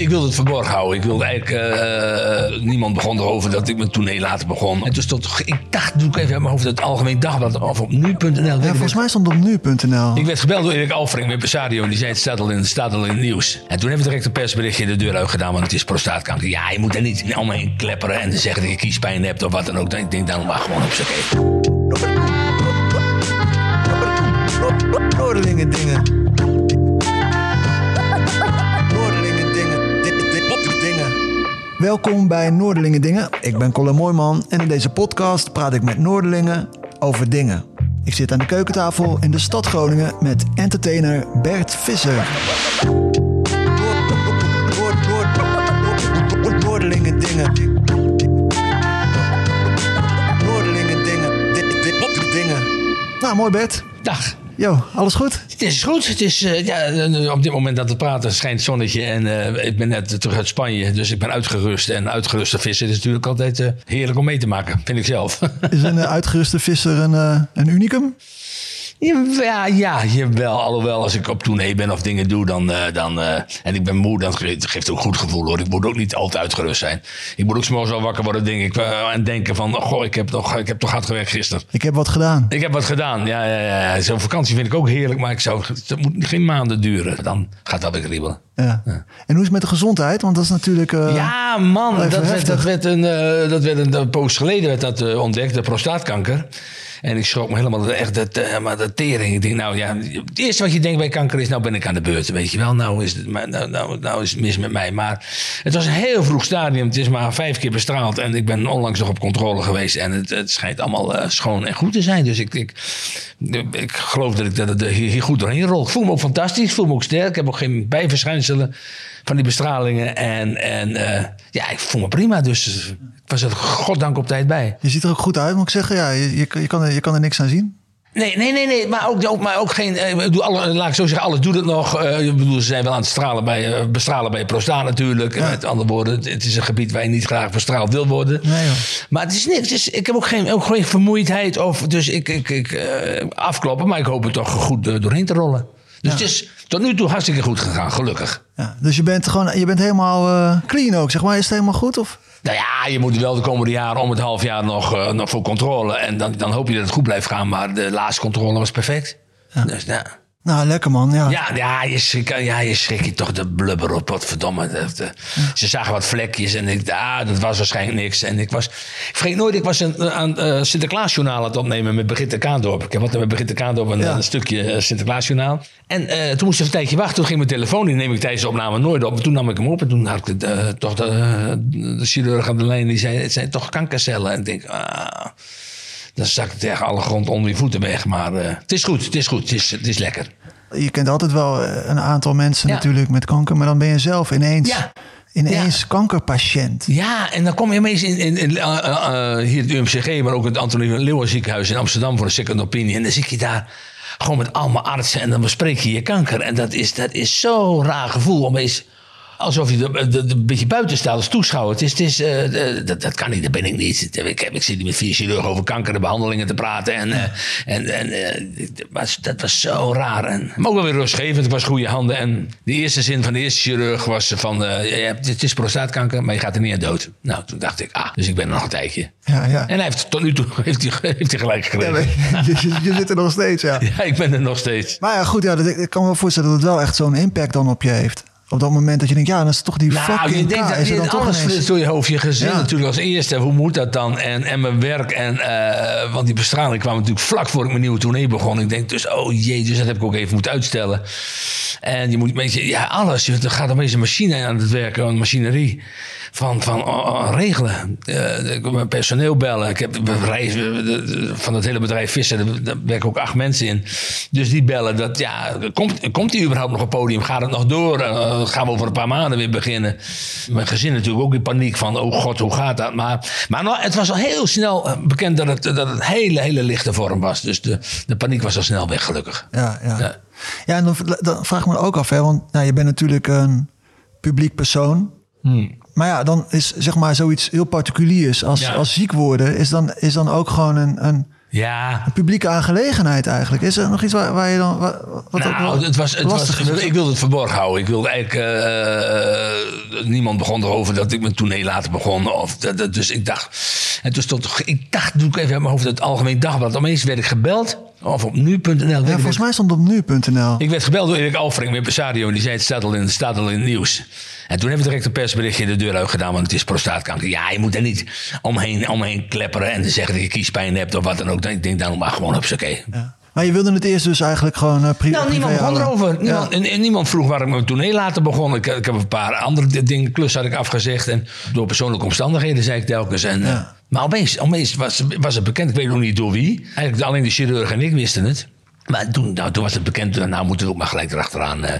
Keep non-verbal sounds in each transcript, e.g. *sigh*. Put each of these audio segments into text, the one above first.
Ik wilde het verborgen houden. Ik wilde eigenlijk... eh, niemand begon erover dat ik mijn tournee later begon. En dus tot... Ik dacht, doe ik even uit mijn hoofd, het Algemeen Dagblad of op nu.nl. Ja, volgens mij stond het op nu.nl. Ik werd gebeld door Erik Alfring met Besadio. En die zei, het staat al, in, het staat al in het nieuws. En toen hebben we direct een persberichtje de deur uitgedaan. Want het is prostaatkanker. Ja, je moet er niet omheen klepperen en zeggen dat je kiespijn hebt of wat dan ook. Ik denk dan maar gewoon op z'n Noorderlingen dingen. Welkom bij Noorderlingen Dingen. Ik ben Colin Mooiman en in deze podcast praat ik met Noorderlingen over dingen. Ik zit aan de keukentafel in de stad Groningen met entertainer Bert Visser. Noorderlingen Dingen. Noorderlingen Dingen. Di- di- di- Dingen. Nou, mooi Bert. Dag. Yo, alles goed? Het is goed. Het is, eh, ja, eh, op dit moment dat we praten schijnt het zonnetje. En eh, ik ben net terug uit Spanje. Dus ik ben uitgerust. En uitgeruste vissen is natuurlijk altijd eh, heerlijk om mee te maken. Vind ik zelf. Is een eh, uitgeruste visser een, eh, een unicum? Ja, ja, jawel. Alhoewel, als ik op tournee ben of dingen doe, dan, eh, dan, eh, en ik ben moe, dan ge- het geeft ook een goed gevoel hoor. Ik moet ook niet altijd uitgerust zijn. Ik moet ook s'morgens wel wakker worden denk ik, eh, en denken van, goh, ik heb, toch, ik heb toch hard gewerkt gisteren. Ik heb wat gedaan. Ik heb wat gedaan. Ja, ja, ja. Zo'n vakantie vind ik ook heerlijk, maar ik zou, het moet geen maanden duren. Dan gaat dat weer kriebelen. Ja. En hoe is het met de gezondheid? Want dat is natuurlijk... eh, Ja, man, dat werd, dat werd een, eh, dat werd een, een poos geleden werd dat, eh, ontdekt, de prostaatkanker. En ik schrok me helemaal echt dat, eh, maar de tering. Ik denk, nou ja, het eerste wat je denkt bij kanker is, nou ben ik aan de beurt, weet je wel. Nou is het, nou, nou, nou is mis met mij. Maar het was een heel vroeg stadium. Het is maar vijf keer bestraald. En ik ben onlangs nog op controle geweest. En het, het schijnt allemaal eh, schoon en goed te zijn. Dus ik, ik, ik geloof dat ik dat hier hier goed doorheen rol. Ik voel me ook fantastisch. Ik voel me ook sterk. Ik heb ook geen bijverschijnselen van die bestralingen. En, en eh, ja, ik voel me prima. Dus ik was er goddank op tijd bij. Je ziet er ook goed uit, moet ik zeggen. Ja, je, je, je kan, er, je kan er niks aan zien. Nee, nee, nee, nee. Maar ook, ook, maar ook geen. eh, ik bedoel, alle, laat ik zo zeggen, alles doet het nog. Eh, ik bedoel, ze zijn wel aan het stralen bij, bestralen bij prostaat natuurlijk. Met andere woorden, het, het is een gebied waar je niet graag bestraald wil worden. Nee. Maar het is niks. Het is, ik heb ook geen, ook geen vermoeidheid. Of, dus ik, ik, ik afkloppen, maar ik hoop het toch goed doorheen te rollen. Dus het is tot nu toe hartstikke goed gegaan, gelukkig. Ja, dus je bent, gewoon, je bent helemaal eh, clean ook, zeg maar. Is het helemaal goed? Of? Nou ja, je moet wel de komende jaren om het half jaar nog, eh, nog voor controle. En dan, dan hoop je dat het goed blijft gaan. Maar de laatste controle was perfect. Dus ja. Nou, lekker man. Ja. Ja, ja, je schrik, ja, je schrik je toch de blubber op. Wat verdomme. Dat, eh, Ze zagen wat vlekjes en ik ah, dat was waarschijnlijk niks. En ik was, ik vergeet nooit, ik was een, aan uh, Sinterklaasjournaal aan het opnemen met Brigitte Kaandorp. Ik heb wat met Brigitte Kaandorp een, Ja. een stukje eh, Sinterklaasjournaal. En eh, toen moest ik een tijdje wachten. Toen ging mijn telefoon, die neem ik tijdens de opname nooit op. Toen nam ik hem op en toen had ik de, eh, toch de, eh, de chirurg aan de lijn. Die zei, het zijn toch kankercellen. En ik denk, ah... Dan zak ik tegen alle grond onder je voeten weg. Maar eh, het is goed, het is goed, het is, het is lekker. Je kent altijd wel eh, een aantal mensen Ja. natuurlijk met kanker. Maar dan ben je zelf ineens, Ja. ineens kankerpatiënt. Ja, en dan kom je ineens in, in, in, eh, hier het UMCG, maar ook het Antonie Leeuwen ziekenhuis in Amsterdam voor een second opinie. En dan zit je daar gewoon met allemaal artsen en dan bespreek je je kanker. En dat is, dat is zo'n raar gevoel om eens... Alsof je er- er- er een beetje buiten staat als toeschouwer. Het is, het is, eh, dat, dat kan niet, dat ben ik niet. Ik, heb, ik zit hier met vier chirurgen over kanker en behandelingen te praten. En, eh, en, en eh, maar dat was zo raar. En, maar ook wel weer rustgevend. Het was goede handen. En de eerste zin van de eerste chirurg was van... eh, je hebt- het is prostaatkanker, maar je gaat er niet aan dood. Nou, toen dacht ik, ah, dus ik ben er nog een tijdje. Ja, ja. En hij heeft, tot nu toe *laughs* heeft hij, heeft hij gelijk gekregen. *laughs* je, je- je zit er nog steeds, ja. *laughs* Ja, ik ben er nog steeds. Maar ja, goed, ja, dat, ik kan me wel voorstellen dat het wel echt zo'n impact dan op je heeft. Op dat moment dat je denkt, ja, dan is toch die Nou, je fucking denkt K. dat Is er je dan toch alles ineens- door je hoofd. Je gezin Ja. natuurlijk als eerste. Hoe moet dat dan? En, en mijn werk. En, eh, want die bestraling kwam natuurlijk vlak voor ik mijn nieuwe tournee begon. Ik denk dus, oh jee, dus dat heb ik ook even moeten uitstellen. En je moet een beetje, ja, alles. Je- Er gaat opeens een machine aan het werken, een machinerie. Van, van oh, oh, regelen. Uh, ik mijn personeel bellen. Ik heb reizen, van het hele bedrijf Vissen, daar werken ook acht mensen in. Dus die bellen dat, ja, komt, komt die überhaupt nog op podium? Gaat het nog door? Uh, gaan we over een paar maanden weer beginnen? Mijn gezin natuurlijk ook in paniek van, oh god, hoe gaat dat? Maar, maar nou, het was al heel snel bekend dat het, dat het hele, hele lichte vorm was. Dus de, de paniek was al snel weg, gelukkig. Ja, ja. ja. ja en dan, dan vraag ik me ook af, hè, want nou, je bent natuurlijk een publiek persoon. Hmm. Maar ja, dan is zeg maar zoiets heel particuliers als, als ziek worden, is dan, is dan ook gewoon een, een, ja. een publieke aangelegenheid eigenlijk. Is er nog iets waar, waar je dan. Wat nou, het was, het was, ik wilde het verborgen houden. Ik wilde eigenlijk. Uh, niemand begon erover dat ik mijn tournee later begon. Of, dat, dus ik dacht. En toen stond. Ik dacht, doe ik even mijn hoofd het Algemeen Dagblad. Opeens werd ik gebeld. Of op nu.nl. Ja, volgens mij stond op nu.nl. Ik werd gebeld door Erik Alfring, mijn impresario. En die zei: het staat al in, het staat al in het nieuws. En toen hebben we direct een persberichtje de deur uitgedaan, want het is prostaatkanker. Ja, je moet er niet omheen, omheen klepperen en zeggen dat je kiespijn hebt of wat dan ook. Ik denk dan maar gewoon op z'n oké. Ja. Maar je wilde het eerst dus eigenlijk gewoon uh, privé Nou, niemand begon erover. Niemand, en, niemand vroeg waar ik mijn tournee later begon. Ik, ik heb een paar andere dingen, klus had ik afgezegd. En door persoonlijke omstandigheden zei ik telkens. En, ja. uh, maar opeens, opeens was, was het bekend, ik weet nog niet door wie. Eigenlijk alleen de chirurg en ik wisten het. Maar toen, nou, toen was het bekend, nou moeten we ook maar gelijk erachteraan. Uh,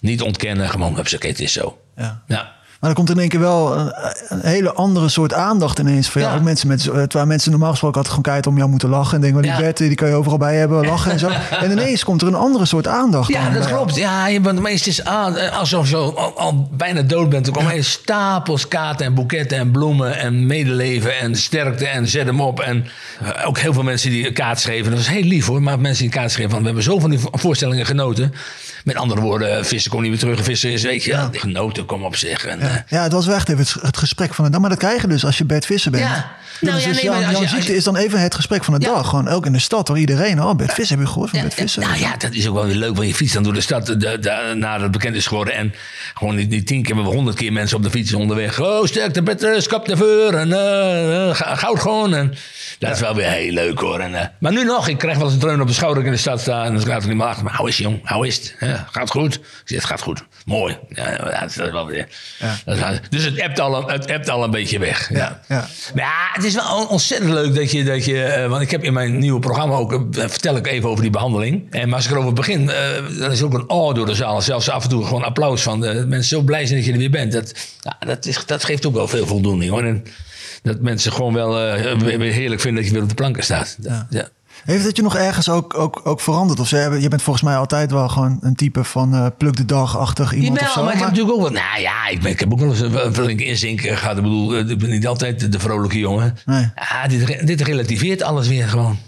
niet ontkennen, gewoon, oké, het is zo. Ja. ja. Maar er komt in één keer wel een, een hele andere soort aandacht ineens. Voor jou. Ook mensen met, terwijl mensen normaal gesproken altijd gewoon kijken om jou moeten lachen. En denken, well, die ja. Bert, die kan je overal bij hebben, lachen en zo. *laughs* en ineens komt er een andere soort aandacht. Ja, dat klopt. Ja, je bent meestal aan, alsof je al, al, bijna dood bent. Er komen ja. stapels kaarten en boeketten en bloemen en medeleven en sterkte en zet hem op. En ook heel veel mensen die kaart schreven. Dat was heel lief hoor, maar mensen die kaart schreven van we hebben zo van die voorstellingen genoten. Met andere woorden, vissen kon niet meer terug. Vissen is, weet je, ja. genoten, kom op zich. En, ja. ja, het was wel echt even het, het, gesprek van de dag. Maar dat krijg je dus als je Bert Visser bent. Ja. Nou, dus ja, nee, jouw, jouw ziekte is dan even het gesprek van de dag. Gewoon ook in de stad door iedereen. Oh, Bert Visser, heb je gehoord van Bert Visser? Nou ja, dat is ook wel weer leuk. Want je fietst dan door de stad de, de, nadat het bekend is geworden. En gewoon niet, niet tien keer, maar honderd keer mensen op de fiets onderweg. Oh, sterkte Bert, skap de veur. En uh, goud gewoon. En dat is wel weer heel leuk hoor. En, uh, maar nu nog, ik krijg wel eens een dreun op de schouder in de stad staan. En dan gaat er niet meer achter. Maar hou is jong, hou is het. Gaat goed. Ik zeg, het gaat goed. Mooi. Ja, dat is wel weer. Ja. Dat is wel, dus het hebt al, het hebt al een beetje weg. Ja. Ja. Maar ja, het is wel ontzettend leuk dat je, dat je uh, want ik heb in mijn nieuwe programma ook, uh, vertel ik even over die behandeling. En maar als ik erover begin, uh, dan is ook een oh door de zaal. Zelfs af en toe gewoon applaus van de mensen zo blij zijn dat je er weer bent. Dat, ja, dat, is, dat geeft ook wel veel voldoening hoor. En dat mensen gewoon wel heerlijk vinden dat je weer op de planken staat. Ja. Heeft het je nog ergens ook, ook, ook veranderd? Of ze, je bent volgens mij altijd wel gewoon een type van uh, pluk de dag-achtig iemand Jawel, of zo. maar ik heb natuurlijk ook wel... Nou ja, ik, ben, ik heb ook wel eens een flink inzinken gehad. Ik bedoel, ik ben niet altijd de vrolijke jongen. Nee. Ja, dit, dit relativeert alles weer gewoon.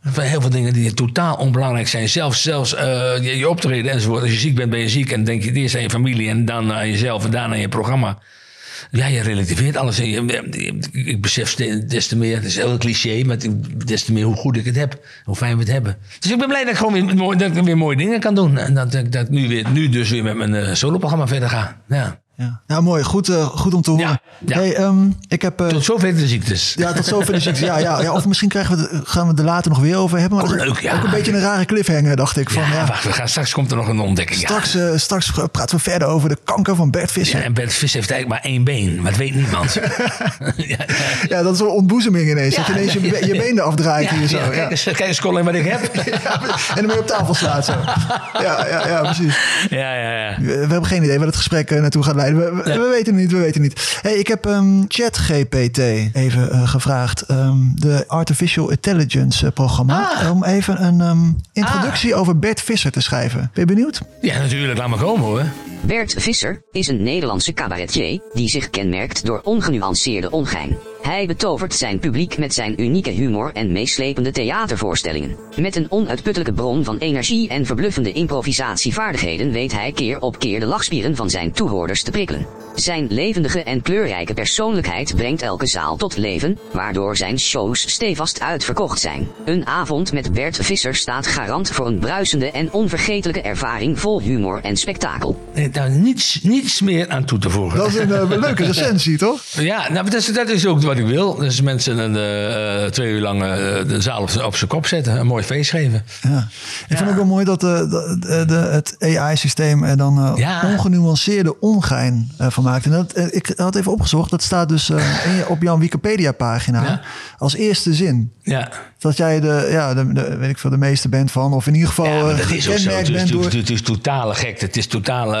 Heel veel dingen die totaal onbelangrijk zijn. Zelfs, zelfs uh, je, je optreden enzovoort. Als je ziek bent, ben je ziek. En denk je eerst aan je familie en dan aan jezelf en daarna aan je programma. Ja, je relativeert alles. Ik besef des te meer, het is heel cliché, maar des te meer hoe goed ik het heb. Hoe fijn we het hebben. Dus ik ben blij dat ik gewoon weer, dat weer mooie dingen kan doen. En dat, dat ik nu, weer, nu dus weer met mijn uh, soloprogramma verder ga. Ja. Ja, ja mooi. Goed, uh, goed om te horen. Ja, ja. Hey, um, ik heb, uh, tot zover de ziektes. Ja, tot zover de ziektes. Ja, ja, ja, of misschien krijgen we de, gaan we het er later nog weer over hebben. Maar oh, leuk, ja. Ook een beetje een rare cliffhanger, dacht ik. Van, ja, wacht, we gaan, straks komt er nog een ontdekking. Straks, uh, straks praten we verder over de kanker van Bert Visser. Ja, en Bert Visser heeft eigenlijk maar één been, maar dat weet niemand. *laughs* *laughs* ja, dat is een ontboezeming ineens. dat je ineens je, je been eraf draait hier zo. Kijk, eens, kijk eens Colin wat ik heb. *laughs* en weer op tafel slaat zo. Ja, ja, ja, precies. Ja, ja, ja. We, we hebben geen idee waar het gesprek naartoe gaat leiden. We, we, we weten niet, we weten niet. Hey, ik heb um, ChatGPT even uh, gevraagd. Um, de Artificial Intelligence uh, programma. Ah. Om even een um, introductie ah. over Bert Visser te schrijven. Ben je benieuwd? Ja, natuurlijk. Laat maar komen hoor. Bert Visser is een Nederlandse cabaretier die zich kenmerkt door ongenuanceerde ongein. Hij betovert zijn publiek met zijn unieke humor en meeslepende theatervoorstellingen. Met een onuitputtelijke bron van energie en verbluffende improvisatievaardigheden weet hij keer op keer de lachspieren van zijn toehoorders te prikkelen. Zijn levendige en kleurrijke persoonlijkheid brengt elke zaal tot leven, waardoor zijn shows stevast uitverkocht zijn. Een avond met Bert Visser staat garant voor een bruisende en onvergetelijke ervaring vol humor en spektakel. Nee, daar niets, niets meer aan toe te voegen. Dat is een uh, leuke *laughs* recensie, toch? Ja, nou, dat, is, dat is ook wat wat ik wil. Dus mensen een, eh, eh, twee uur lang eh, de zaal op, op zijn kop zetten. Een mooi feest geven. Ja. Ik vind ook wel mooi dat de, de, het AI-systeem er dan eh, Ja. ongenuanceerde ongein van maakt. En dat, ik had even opgezocht, dat staat dus in op jouw Wikipedia-pagina als eerste zin. Ja. Dat jij de, ja, de, de- weet ik veel, de meeste bent van, of in ieder geval Ja, eh, dat is ook zo. Het is, bent door... het, is, het totale gekte. Het is totale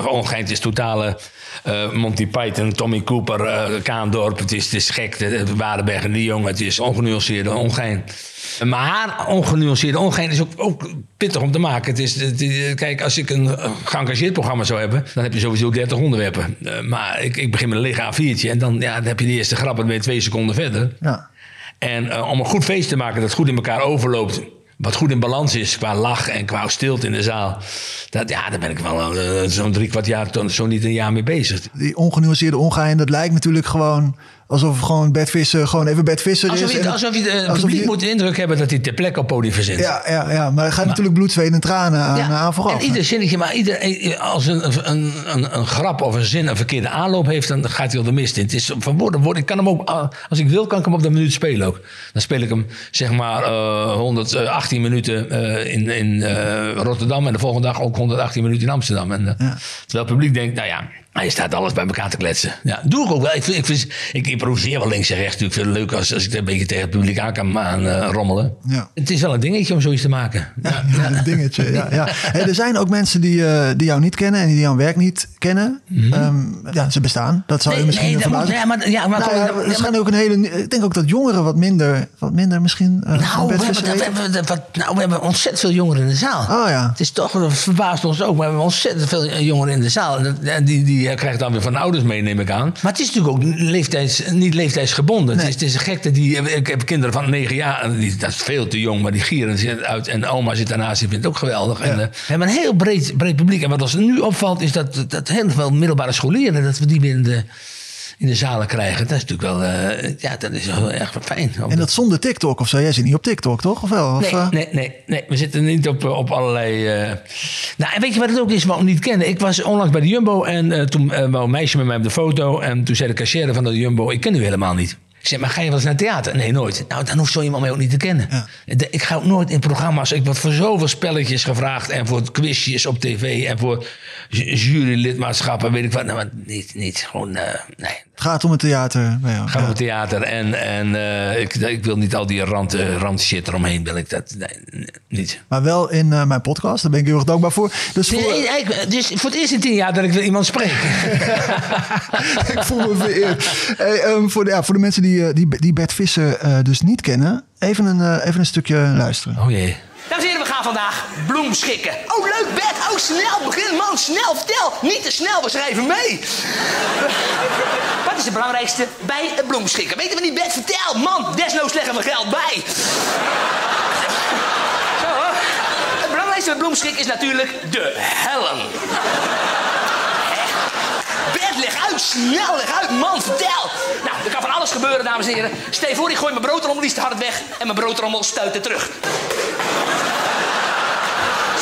uh, ongein. Het is totale eh, Monty Python, Tommy Cooper, eh, Kaandorp. Het is, het is gek. Waardenberg en de Jong. Het is ongenuanceerde ongein. Maar ongenuanceerde ongein is ook, ook pittig om te maken. Het is, het kijk, als ik een geëngageerd programma zou hebben... dan heb je sowieso 30 onderwerpen. Maar ik, ik begin met een lege A4'tje... en dan, ja, dan heb je de eerste grap en dan ben je twee seconden verder. Ja. En eh, om een goed feest te maken dat goed in elkaar overloopt. Wat goed in balans is qua lach en qua stilte in de zaal. Dat, ja, daar ben ik wel eh, zo'n drie kwart jaar, zo niet een jaar mee bezig. Die ongenuanceerde ongein, dat lijkt natuurlijk gewoon alsof gewoon Bert Visser gewoon even Bert Visser Alsof is. je, alsof je het publiek je- moet de indruk hebben dat hij ter plekke op podium verzint. Ja, ja, ja, maar er gaat natuurlijk bloed, zweet en tranen aan, Ja, aan vooraf. En ieder zinnetje, maar ieder, als een, een, een, een grap of een zin een verkeerde aanloop heeft, dan gaat hij al de mist in. Het is van woorden, woorden. Ik kan hem ook, eh, als ik wil, kan ik hem op de minuut spelen ook. Dan speel ik hem zeg maar eh, 118 minuten eh, in, in eh, Rotterdam en de volgende dag ook 118 minuten in Amsterdam. En, eh, Terwijl het publiek denkt, nou ja, hij staat alles bij elkaar te kletsen. Ja, doe ik ook wel. Ik, vind, ik, vind, ik improviseer wel links en rechts. Ik vind het leuk als, als ik een beetje tegen het publiek aan kan aan, eh, rommelen. Ja. Het is wel een dingetje om zoiets te maken. Ja, Ja, een dingetje. Ja, ja. *laughs* Hey, er zijn ook mensen die, eh, die jou niet kennen en die jouw werk niet kennen. Ehm, ja, ze bestaan. Dat zou je Mhm. Misschien nee, moet- ja, maar- ja, maar- Nou ja, ja, maar- zijn ook een hele. Ik denk ook dat jongeren wat minder, wat minder misschien. van Nou we, hebben, we, hebben, wat- nou, we hebben ontzettend veel jongeren in de zaal. Oh ja. Het is toch, dat verbaast ons ook. Maar we hebben ontzettend veel jongeren in de zaal. En en die, die eh, krijgen dan weer van ouders mee, neem ik aan. Maar het is natuurlijk ook leeftijds, niet leeftijdsgebonden. Het, is, het is een gekte die... Ik heb kinderen van negen jaar. en Die, dat is veel te jong, maar die gieren zitten uit. En oma zit daarnaast, die vindt het ook geweldig. En, eh, we hebben een heel breed, breed publiek. En wat ons nu opvalt, is dat, dat heel veel middelbare scholieren... dat we die weer in de, in de zalen krijgen. Dat is natuurlijk wel... eh, ja, dat is wel erg fijn. En dat zonder TikTok of zo. Jij zit niet op TikTok, toch? Of wel? Of, Nee, eh, nee, nee, nee, we zitten niet op, eh, op allerlei. Nou, en weet je wat het ook is, wat we niet kennen? Ik was onlangs bij de Jumbo en toen wou een meisje met mij op de foto. En toen zei de cashier van de Jumbo: Ik ken u helemaal niet. Ik zei, maar ga je wel eens naar theater? Nee, nooit. Nou, dan hoeft zo iemand mij ook niet te kennen. De- Ik ga ook nooit in programma's. Ik word voor zoveel spelletjes gevraagd. En voor quizjes op tv. En voor ju- jurylidmaatschappen. Weet ik wat. Nou, maar niet, niet. Gewoon, eh, nee. Het gaat om het theater bij jou. Ga Ja. op het theater. En, en eh, ik, ik wil niet al die rand, eh, rand shit eromheen. Wil ik dat nee, nee, niet. Maar wel in eh, mijn podcast. Daar ben ik heel erg dankbaar voor. Dus voor, dus voor het eerst in tien jaar dat ik wil iemand spreek. *laughs* ik voel me vereerd. Hey, ehm, voor, de, ja, voor de mensen die, die, die Bert Visser eh, dus niet kennen. Even een, eh, even een stukje luisteren. Oh jee. Dames en heren, we gaan vandaag bloem schikken. Oh, leuk, Bert. Oh, snel. Begin, man. Snel. Vertel. Niet te snel. We schrijven mee. Is het belangrijkste bij het bloemschikken? Weten we niet, Bert? Vertel. Man, desnoods leggen we geld bij. Zo. Het belangrijkste bij bloemschikken is natuurlijk de helm. Bert, leg uit, snel, leg uit, man, vertel. Nou, er kan van alles gebeuren, dames en heren. Stel voor, ik gooi mijn broodrommel iets te hard weg en mijn broodrommel stuit er terug.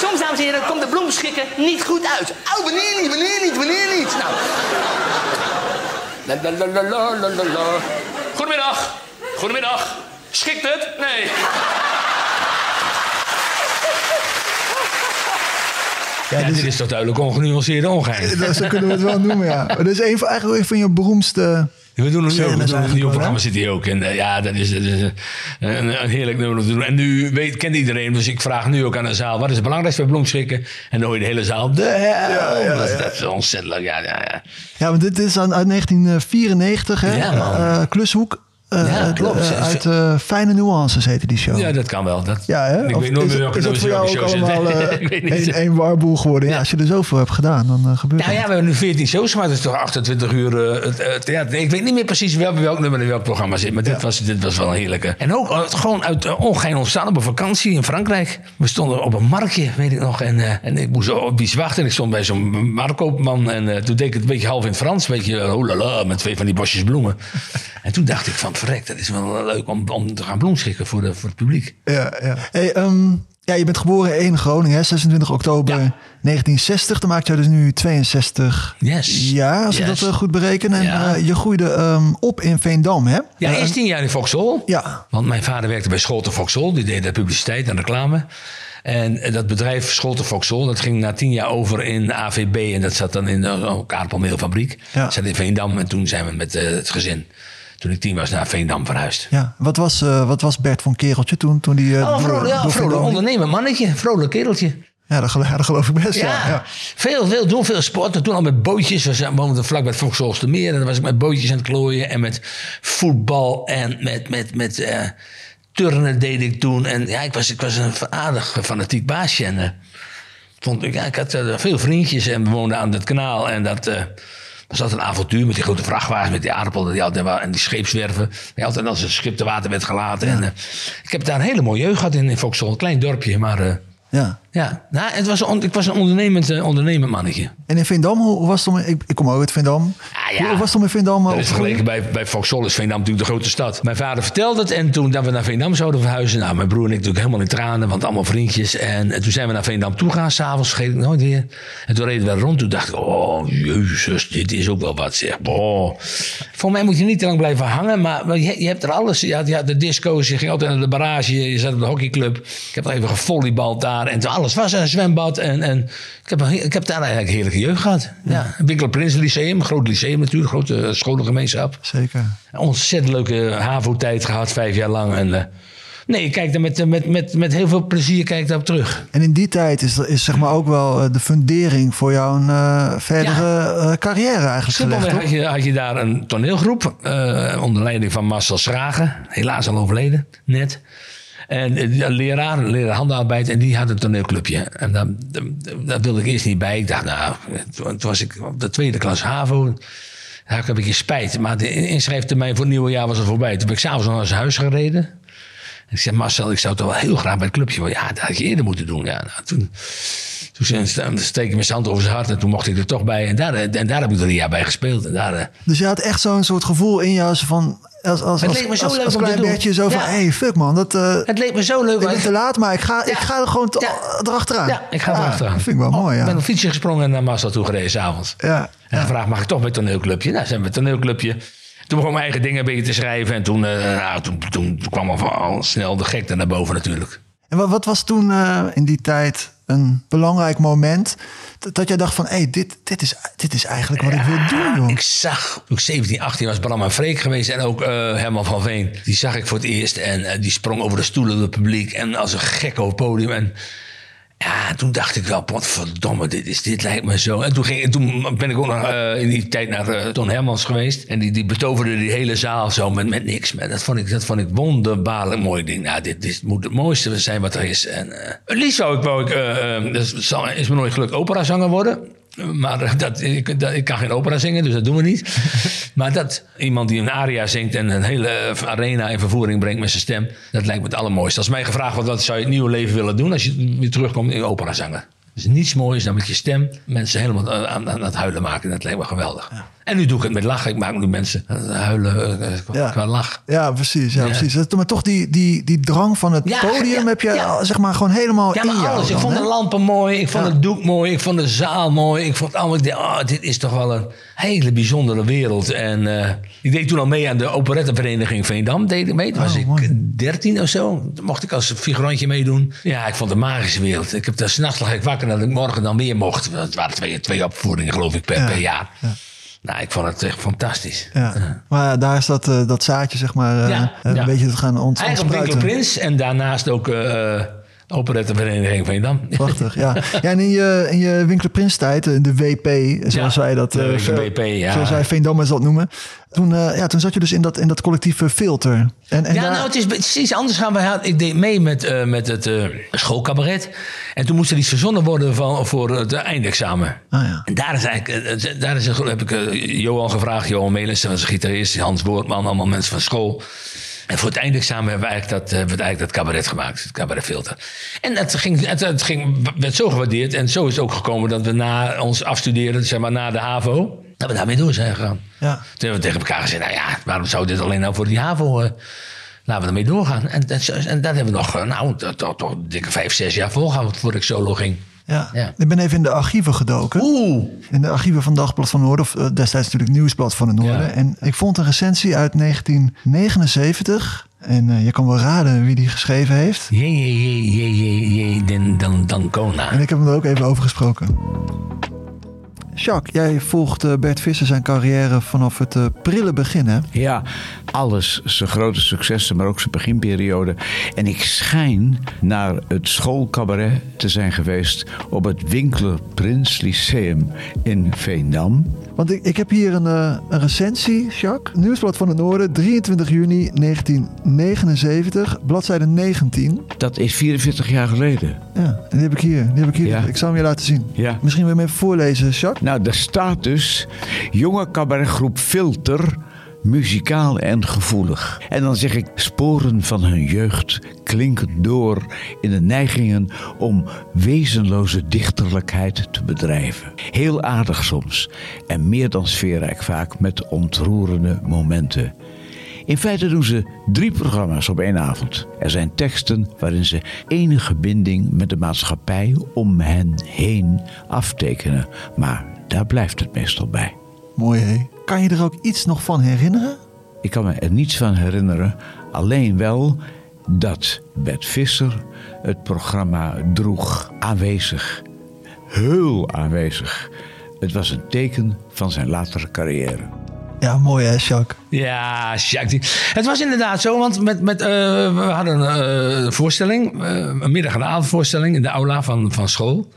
Soms, dames en heren, komt de bloemschikken niet goed uit. Oh, wanneer niet, wanneer niet, wanneer niet? Nou. Goedemiddag. Goedemiddag. Schikt het? Nee. Ja, Ja, dus- dit is toch duidelijk ongenuanceerde ongein. *laughs* Dat, zo kunnen we het wel noemen, ja. Maar Dat is een van, eigenlijk een van je beroemdste... We doen nieuw, we doen nieuw wel, programma, zit hier ook. En eh, ja, dat is, dat is eh, een, een heerlijk nummer om te doen. En nu weet, kent iedereen, dus ik vraag nu ook aan de zaal... wat is het belangrijkste bij bloemschikken? En dan hoor je de hele zaal... De hel! dat, is- dat is ontzettend leuk. Ja, ja, ja. Ja, want dit is aan- uit 1994, hè? Ja, man. Eh, Klushoek. Eh, Ja, klopt. eh, uit eh, Fijne Nuances heette die show. ja, dat kan wel. Dat, Ja, hè? Ik Of weet nooit meer welke voor jou show allemaal *laughs* één één warboel geworden? Ja, als je er zoveel hebt gedaan, dan gebeurt Nou ja, we hebben nu 14 shows gemaakt. Dat is toch 28 uur theater. Ik weet niet meer precies welk, welk nummer in welk programma zit. Maar dit, was, dit was wel een heerlijke. En ook gewoon uit ongein ontstaan op een vakantie in Frankrijk. We stonden op een marktje, weet ik nog. En, en ik moest op iets wachten. En ik stond bij zo'n marktkoopman. En toen deed ik het een beetje half in het Frans. Een beetje oh la la, met twee van die bosjes bloemen. En toen dacht ik van, verrek, dat is wel leuk om, om te gaan bloemschikken voor, de, voor het publiek. Ja, ja. Hey, ehm, Ja, je bent geboren in Groningen, hè, 26 oktober Ja. 1960. Dan maakt jij dus nu 62 Yes. jaar, als ik Yes. dat eh, goed bereken. En Ja. eh, je groeide ehm, op in Veendam, hè? Ja, Eh, eerst tien jaar in Vauxhall. Ja. Want mijn vader werkte bij Scholte Vauxhall. Die deed de publiciteit en reclame. En dat bedrijf Scholte Vauxhall, dat ging na tien jaar over in AVB. En dat zat dan in een aardappelmeelfabriek. Ja. Dat zat in Veendam. En toen zijn we met het gezin, toen ik tien was, naar Veendam verhuisd. ja. Wat, was, eh, wat was Bert van Kereltje toen, toen die... eh, Oh, door- vrolijk, ja, door vrolijk Veendam liep? ondernemer, mannetje. Vrolijk kereltje. Ja, *laughs* dat, geloof ik best, ja. Ja, ja. Veel, veel doen, veel sporten. Toen al met bootjes. We woonden vlak bij het Vauxhallstermeer. En dan was ik met bootjes aan het klooien. En met voetbal en met, met, met eh, turnen deed ik toen. En ja, ik was, ik was een aardig fanatiek baasje. En eh, vond ik, ja, ik had eh, veel vriendjes en we woonden aan het kanaal. En dat eh, was altijd een avontuur met die grote vrachtwagens, met die aardappelen die altijd, en die scheepswerven. Die altijd als een schip te water werd gelaten. En, eh, ik heb daar een hele mooie jeugd gehad in, in Vauxhall. Een klein dorpje, maar... eh, ja. Ja, nou, het was een, ik was een ondernemend, eh, ondernemend mannetje. En in Veendam, hoe was het om... Ik, ik kom ook uit Veendam. Ah, ja. Hoe was het om in Veendam eh, Dat is vergeleken bij, bij Vauxhall is Veendam natuurlijk de grote stad. Mijn vader vertelde het en toen dat we naar Veendam zouden verhuizen... Nou, mijn broer en ik natuurlijk helemaal in tranen, want allemaal vriendjes. En, en toen zijn we naar Veendam toe gaan, s'avonds vergeet ik nooit weer. En toen reden we rond, toen dacht ik, oh, jezus, dit is ook wel wat zeg. Voor mij moet je niet te lang blijven hangen, maar maar je, je hebt er alles. Je had, je had de disco's, je ging altijd naar de barrage, je zat op de hockeyclub. Ik heb nog even gevolleybald daar en toen alles was een zwembad. En, en ik, heb, ik heb daar eigenlijk een heerlijke jeugd gehad. Ja. Winkel Prins Lyceum, groot lyceum natuurlijk, grote eh, scholengemeenschap. Zeker. Een ontzettend leuke HAVO-tijd gehad, vijf jaar lang. En, eh, nee, ik kijk daar met, met, met, met heel veel plezier kijk daarop terug. En in die tijd is, is zeg maar ook wel eh, de fundering voor jouw eh, verdere eh, carrière eigenlijk gelegd, Simpelweg toch? had je, had je daar een toneelgroep eh, onder leiding van Marcel Schragen. Helaas al overleden, net. En eh, een leraar, een leraar handenarbeid, en die had een toneelclubje. En daar, wilde ik eerst niet bij. Ik dacht, nou, toen was ik op de tweede klas HAVO. Daar had ik een spijt. Maar de inschrijftermijn voor het nieuwe jaar was al voorbij. Toen ben ik s'avonds nog naar zijn huis gereden. En ik zei, Marcel, ik zou toch wel heel graag bij het clubje. Ja, dat had je eerder moeten doen. Ja, nou, toen, toen steek ik mijn hand over zijn hart en toen mocht ik er toch bij. En daar, en daar heb ik er een jaar bij gespeeld. En daar, eh, Dus je had echt zo'n soort gevoel in jou van... Als, als, Het als, leek me zo als, leuk als om te klein doen. Bertje zo van... Ja. hey, fuck man, dat, eh, het leek me zo leuk. ik ben te laat, maar ik ga, ik Ja. ga er gewoon Ja. erachteraan. Ja, ik ga erachteraan. Dat vind ik wel mooi, Ik ben ja. op fietsje gesprongen en naar Marcel toe gereden s'avonds. Ja, En gevraagd, mag ik toch bij het toneelclubje? Nou, zijn we toneelclubje. Toen begon ik mijn eigen dingen een beetje te schrijven. En toen, eh, nou, toen, toen, toen kwam al, al snel de gekte naar boven natuurlijk. En wat, wat was toen eh, in die tijd een belangrijk moment... dat, jij dacht van, hey, dit, dit, is, dit is eigenlijk wat ik wil doen, joh. Ik zag, toen ik 17, 18 was, Bram en Freek geweest. En ook eh, Herman van Veen. Die zag ik voor het eerst. En eh, die sprong over de stoelen, het publiek. En als een gek over het podium. En ja, toen dacht ik wel, verdomme, dit, is, dit lijkt me zo. En toen, ging, toen ben ik ook nog eh, in die tijd naar eh, Ton Hermans geweest. En die, die betoverde die hele zaal zo met, met niks. Maar dat vond ik, dat vond ik wonderbaarlijk mooi. Denk, nou, dit, dit moet het mooiste zijn wat er is. En eh, het liefst zou ik, wou ik dat is, is me nooit gelukt, operazanger worden. Maar eh, dat, ik, dat, ik kan geen opera zingen, dus dat doen we niet. *laughs* maar dat iemand die een aria zingt en een hele eh, arena in vervoering brengt met zijn stem, dat lijkt me het allermooiste. Als mij gevraagd wordt, wat zou je het nieuwe leven willen doen als je weer terugkomt in opera zanger? Dus niets moois dan met je stem mensen helemaal aan, aan, aan het huilen maken. Dat lijkt me geweldig. En nu doe ik het met lachen. Ik maak nu mensen het huilen eh, qua, Ja. qua lach. Ja, precies. Ja, Ja. precies. Maar toch die, die, die drang van het podium heb je zeg maar gewoon helemaal Ja, in maar jou. alles. Ik vond hè? de lampen mooi. Ik vond het doek mooi. Ik vond de zaal mooi. Ik vond allemaal. Ik dacht, oh, dit is toch wel een hele bijzondere wereld. En eh, ik deed toen al mee aan de operettenvereniging Veendam. Deed ik mee. Toen was Oh, ik mooi. 13 of zo. Toen mocht ik als figurantje meedoen. Ja, ik vond het een magische wereld. Ik heb daar s'nachts lag ik wakker dat ik morgen dan weer mocht. Het waren twee, twee opvoeringen, geloof ik, per, Ja. per jaar. Nou, ik vond het echt fantastisch. Ja. Maar ja, daar is dat, eh, dat zaadje zeg maar eh, Ja, eh, ja. een beetje te gaan ont Eigenlijk ontspruiten. Prins en daarnaast ook operettenvereniging Veendam. Prachtig, ja. ja en in je, in je Winkler Prins tijd, eh, de WP, zoals Ja, wij dat... de eh, WP, ja. Zoals wij Veendammers dat noemen. Toen, eh, ja, toen zat je dus in dat, in dat collectieve filter. En, en ja, daar- nou, het is precies anders gaan. Hadden- Ik deed mee met, eh, met het eh, schoolcabaret. En toen moest er iets verzonnen worden van, voor het eindexamen. Ah, ja. En daar is eigenlijk, daar is, een- heb ik Johan gevraagd, Johan Melissen was een gitarist, Hans Woordman, allemaal mensen van school. En voor het eindexamen hebben we eigenlijk dat, eh, hebben we eigenlijk dat cabaret gemaakt, het cabaretfilter. En het, ging, het, het ging, werd zo gewaardeerd en zo is het ook gekomen dat we na ons afstuderen, zeg maar na de HAVO, dat we daarmee door zijn gegaan. Ja. Toen hebben we tegen elkaar gezegd, nou ja, waarom zou dit alleen nou voor die HAVO... eh, laten we ermee doorgaan. En, en, dat hebben we nog, eh, nou, toch dikke vijf, zes jaar volgehouden voordat ik solo ging. Ja. Ja. Ik ben even in de archieven gedoken. Oeh. In de archieven van Dagblad van Noorden, of eh, destijds natuurlijk Nieuwsblad van het Noorden. Ja. En ik vond een recensie uit 1979. En eh, je kan wel raden wie die geschreven heeft. Jee, jee, jee, jee, jee, jee, dan, dan, dan Kona. En ik heb hem er ook even over gesproken. Jacques, jij volgt eh, Bert Visser zijn carrière vanaf het eh, prille begin, hè? Ja, alles. Zijn grote successen, maar ook zijn beginperiode. En ik schijn naar het schoolcabaret te zijn geweest op het Winkler Prins Lyceum in Veendam. Want ik, ik heb hier een, eh, een recensie, Jacques. Nieuwsblad van het Noorden, 23 juni 1979, bladzijde 19. Dat is 44 jaar geleden. Ja, en die heb ik hier. Die heb ik, hier. Ja. ik zal hem je laten zien. Ja. Misschien wil je hem even voorlezen, Jacques. Nou, daar staat dus jonge cabaretgroep Filter, muzikaal en gevoelig. En dan zeg ik sporen van hun jeugd klinken door in de neigingen om wezenloze dichterlijkheid te bedrijven. Heel aardig soms en meer dan sfeerrijk vaak met ontroerende momenten. In feite doen ze drie programma's op één avond. Er zijn teksten waarin ze enige binding met de maatschappij om hen heen aftekenen. Maar daar blijft het meestal bij. Mooi, hè? Kan je er ook iets nog van herinneren? Ik kan me er niets van herinneren, alleen wel dat Bert Visser het programma droeg. Aanwezig. Heel aanwezig. Het was een teken van zijn latere carrière. Ja, mooi, hè, Jacques? Ja, Jacques. Het was inderdaad zo, want met, met, eh, we hadden eh, een voorstelling, eh, een middag- en avondvoorstelling in de aula van, van school.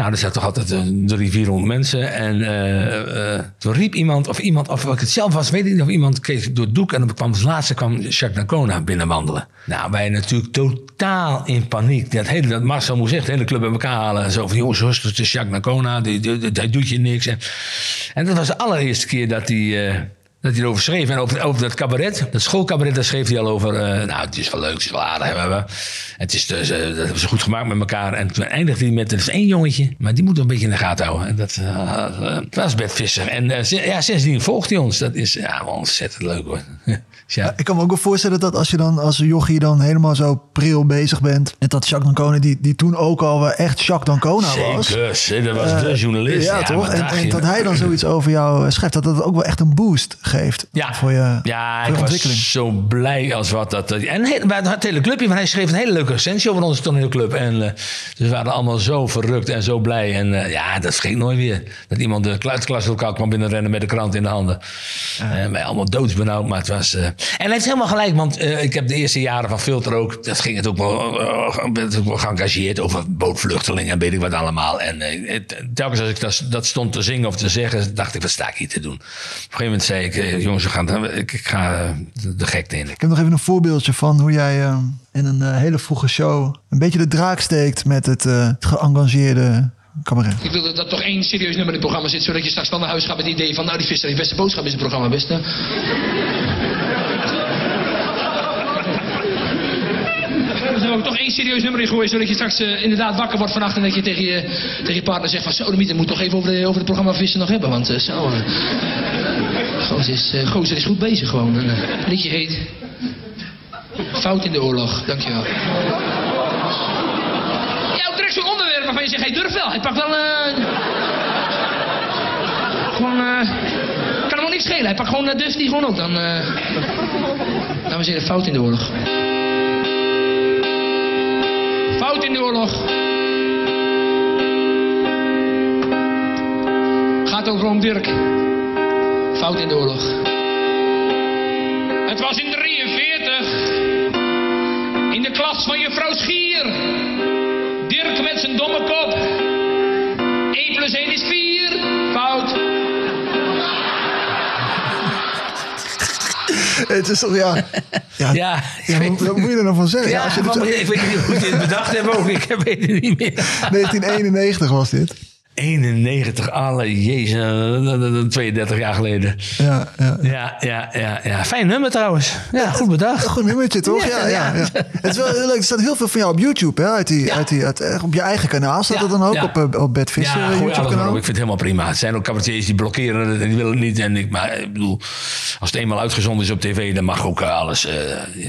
Nou, er zaten toch altijd eh, drie, vierhonderd mensen. En eh, eh, toen riep iemand, of iemand, of ik het zelf was, weet ik niet, of iemand keek door het doek. En dan kwam als laatste kwam Jacques Nacona binnenwandelen. Nou, wij natuurlijk totaal in paniek. Dat hele, dat Marcel moest echt de hele club bij elkaar halen. En zo van, jongens, rustig, is Jacques Nacona, hij doet je niks. En, dat was de allereerste keer dat hij... eh, dat hij erover schreef. En over, over dat cabaret, dat schoolcabaret, daar schreef hij al over. eh, nou, het is wel leuk, het is wel aardig. hè, hè. Het is dus, eh, dat hebben ze goed gemaakt met elkaar. En toen eindigde hij met, er is één jongetje, maar die moet een beetje in de gaten houden. En dat, dat was Bert Visser. En ja, sindsdien volgt hij ons. Dat is ja, ontzettend leuk hoor. *laughs* ja. Ik kan me ook wel voorstellen dat als je dan als jochie dan helemaal zo pril bezig bent... en dat Jacques Dancona, die, die toen ook al echt Jacques Dancona was... Zeker, dat was de journalist. Ja, toch? En, en dat hij dan zoiets over jou schrijft, dat dat ook wel echt een boost geeft Ja, voor je, ja voor ik je ontwikkeling. zo blij als wat dat. En he- bij het hele clubje, want hij schreef een hele leuke recensie over onze toneelclub. En eh, dus we waren allemaal zo verrukt en zo blij. En eh, ja, dat vergeet nooit weer. Dat iemand de klaslokaal kwam binnenrennen met de krant in de handen. En wij allemaal doodsbenauwd, maar het was... eh, En hij heeft helemaal gelijk, want eh, ik heb de eerste jaren van Filter ook... Dat ging het ook wel, eh, werd ook wel geëngageerd over bootvluchtelingen en weet ik wat allemaal. En eh, telkens als ik dat, dat stond te zingen of te zeggen, dacht ik, wat sta ik hier te doen? Op een gegeven moment zei ik, eh, jongens, we gaan, ik, ik ga eh, de, gekte in. Ik heb nog even een voorbeeldje van hoe jij eh, in een eh, hele vroege show... een beetje de draak steekt met het, eh, het geëngageerde cabaret. Ik wil dat toch één serieus nummer in het programma zit, zodat je straks wel naar huis gaat met het idee van, nou die visser heeft beste boodschap in zijn programma, beste. Er ook toch één serieus nummer in gooien, zodat je straks eh, inderdaad wakker wordt vannacht en dat je tegen je, tegen je partner zegt van, zo, de moet toch even over, de, over het programma vissen nog hebben, want eh, zo... eh, gozer, is, is goed bezig gewoon. Liedje heet... Fout in de oorlog, dankjewel. Ja, ook direct zo'n onderwerp waarvan je zegt, hij durft wel. Hij pakt wel... Gewoon... kan hem wel niks schelen. Hij pakt gewoon... eh, durft die gewoon ook. Dan... eh Dames en heren, fout in de oorlog. Fout in de oorlog. Gaat over oom Dirk. Fout in de oorlog. Het was in 43. In de klas van juffrouw Schier. Dirk met zijn domme kop. 1 plus 1 is 4. *laughs* Het is toch, ja... Ja, Ja, wat, wat moet je er nou van zeggen? Ja, Ja, als je dit van- ik weet niet hoe je het bedacht hebt ook. Ik weet het niet meer. *laughs* 1991 was dit. 91, alle jezus, eh, 32 jaar geleden. Ja, ja. Ja, ja, ja, ja. Fijn nummer trouwens. Ja, goed bedacht. Een goed nummertje, *laughs* toch? Ja, Ja. Het is wel heel leuk. Er staat heel veel van jou op YouTube, hè? Uit die, uit die, uit, eh, op je eigen kanaal staat het dan ook, op, eh, op Bert Visser Ja, eh, YouTube-kanaal. Ik vind het helemaal prima. Het zijn ook cabaretiers die blokkeren het en die willen het niet. En ik, maar ik bedoel, als het eenmaal uitgezonden is op tv, dan mag ook eh, alles. eh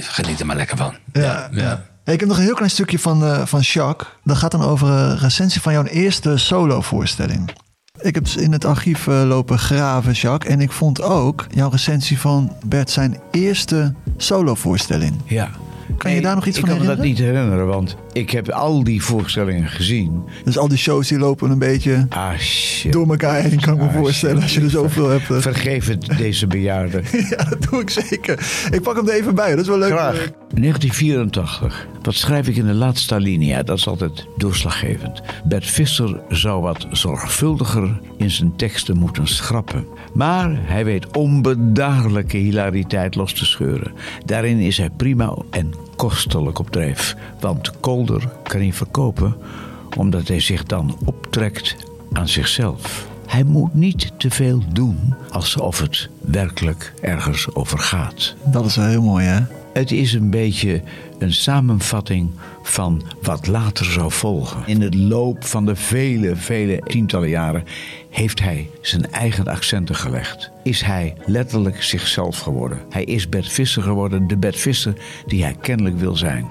geniet er maar lekker van. Ja, ja. Ik heb nog een heel klein stukje van, eh, van Jacques. Dat gaat dan over een recensie van jouw eerste solo-voorstelling. Ik heb in het archief eh, lopen graven, Jacques. En ik vond ook jouw recensie van Bert zijn eerste solo-voorstelling. Ja. Kan je daar nog iets ik van kan me dat herinneren? niet herinneren, want ik heb al die voorstellingen gezien. Dus al die shows die lopen een beetje Ah, shit. door elkaar heen, kan ik me Ah, voorstellen. Als je er zoveel hebt. eh. Vergeef het deze bejaarden. *laughs* Ja, dat doe ik zeker. Ik pak hem er even bij. Dat is wel leuk. Graag. 1984. Wat schrijf ik in de laatste alinea? Dat is altijd doorslaggevend. Bert Visser zou wat zorgvuldiger in zijn teksten moeten schrappen. Maar hij weet onbedaarlijke hilariteit los te scheuren. Daarin is hij prima en kostelijk op dreef. Want kolder kan hij verkopen omdat hij zich dan optrekt aan zichzelf. Hij moet niet te veel doen alsof het werkelijk ergens over gaat. Dat is wel heel mooi, hè? Het is een beetje een samenvatting van wat later zou volgen. In het loop van de vele, vele tientallen jaren heeft hij zijn eigen accenten gelegd. Is hij letterlijk zichzelf geworden. Hij is Bert Visser geworden, de Bert Visser die hij kennelijk wil zijn.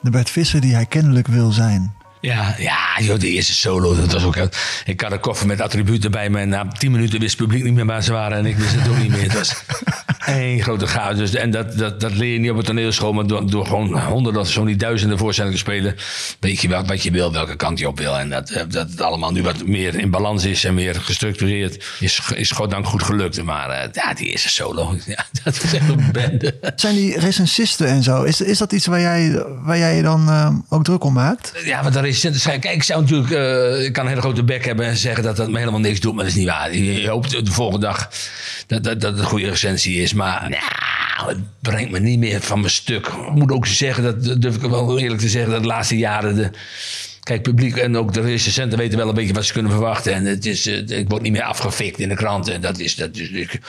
De Bert Visser die hij kennelijk wil zijn. Ja, ja joh, de eerste solo, dat was ook... Ik had een koffer met attributen bij me en na tien minuten wist het publiek niet meer waar ze waren en ik wist het ook niet meer. Het was *laughs* één grote chaos. Dus, en dat, dat, dat leer je niet op het toneelschool, maar door, door gewoon honderden, zo niet duizenden voorstellingen te spelen, weet je wel, wat je wil, welke kant je op wil. En dat, eh, dat het allemaal nu wat meer in balans is en meer gestructureerd, is, is goddank goed gelukt. Maar eh, ja, die eerste solo, *laughs* ja, dat is echt een bende. Zijn die recensisten en zo, is, is dat iets waar jij, waar jij je dan eh, ook druk om maakt? Ja, want daar is. Kijk, ik zou natuurlijk. ik kan een hele grote bek hebben en zeggen dat dat me helemaal niks doet, maar dat is niet waar. Je, je hoopt de volgende dag dat, dat, dat het een goede recensie is. Maar nou, het brengt me niet meer van mijn stuk. Ik moet ook zeggen, dat durf ik wel eerlijk te zeggen, dat de laatste jaren. De, Kijk, publiek en ook de recensenten weten wel een beetje wat ze kunnen verwachten. En het is, eh, ik word niet meer afgefikt in de kranten. Dat is, dat is, ik,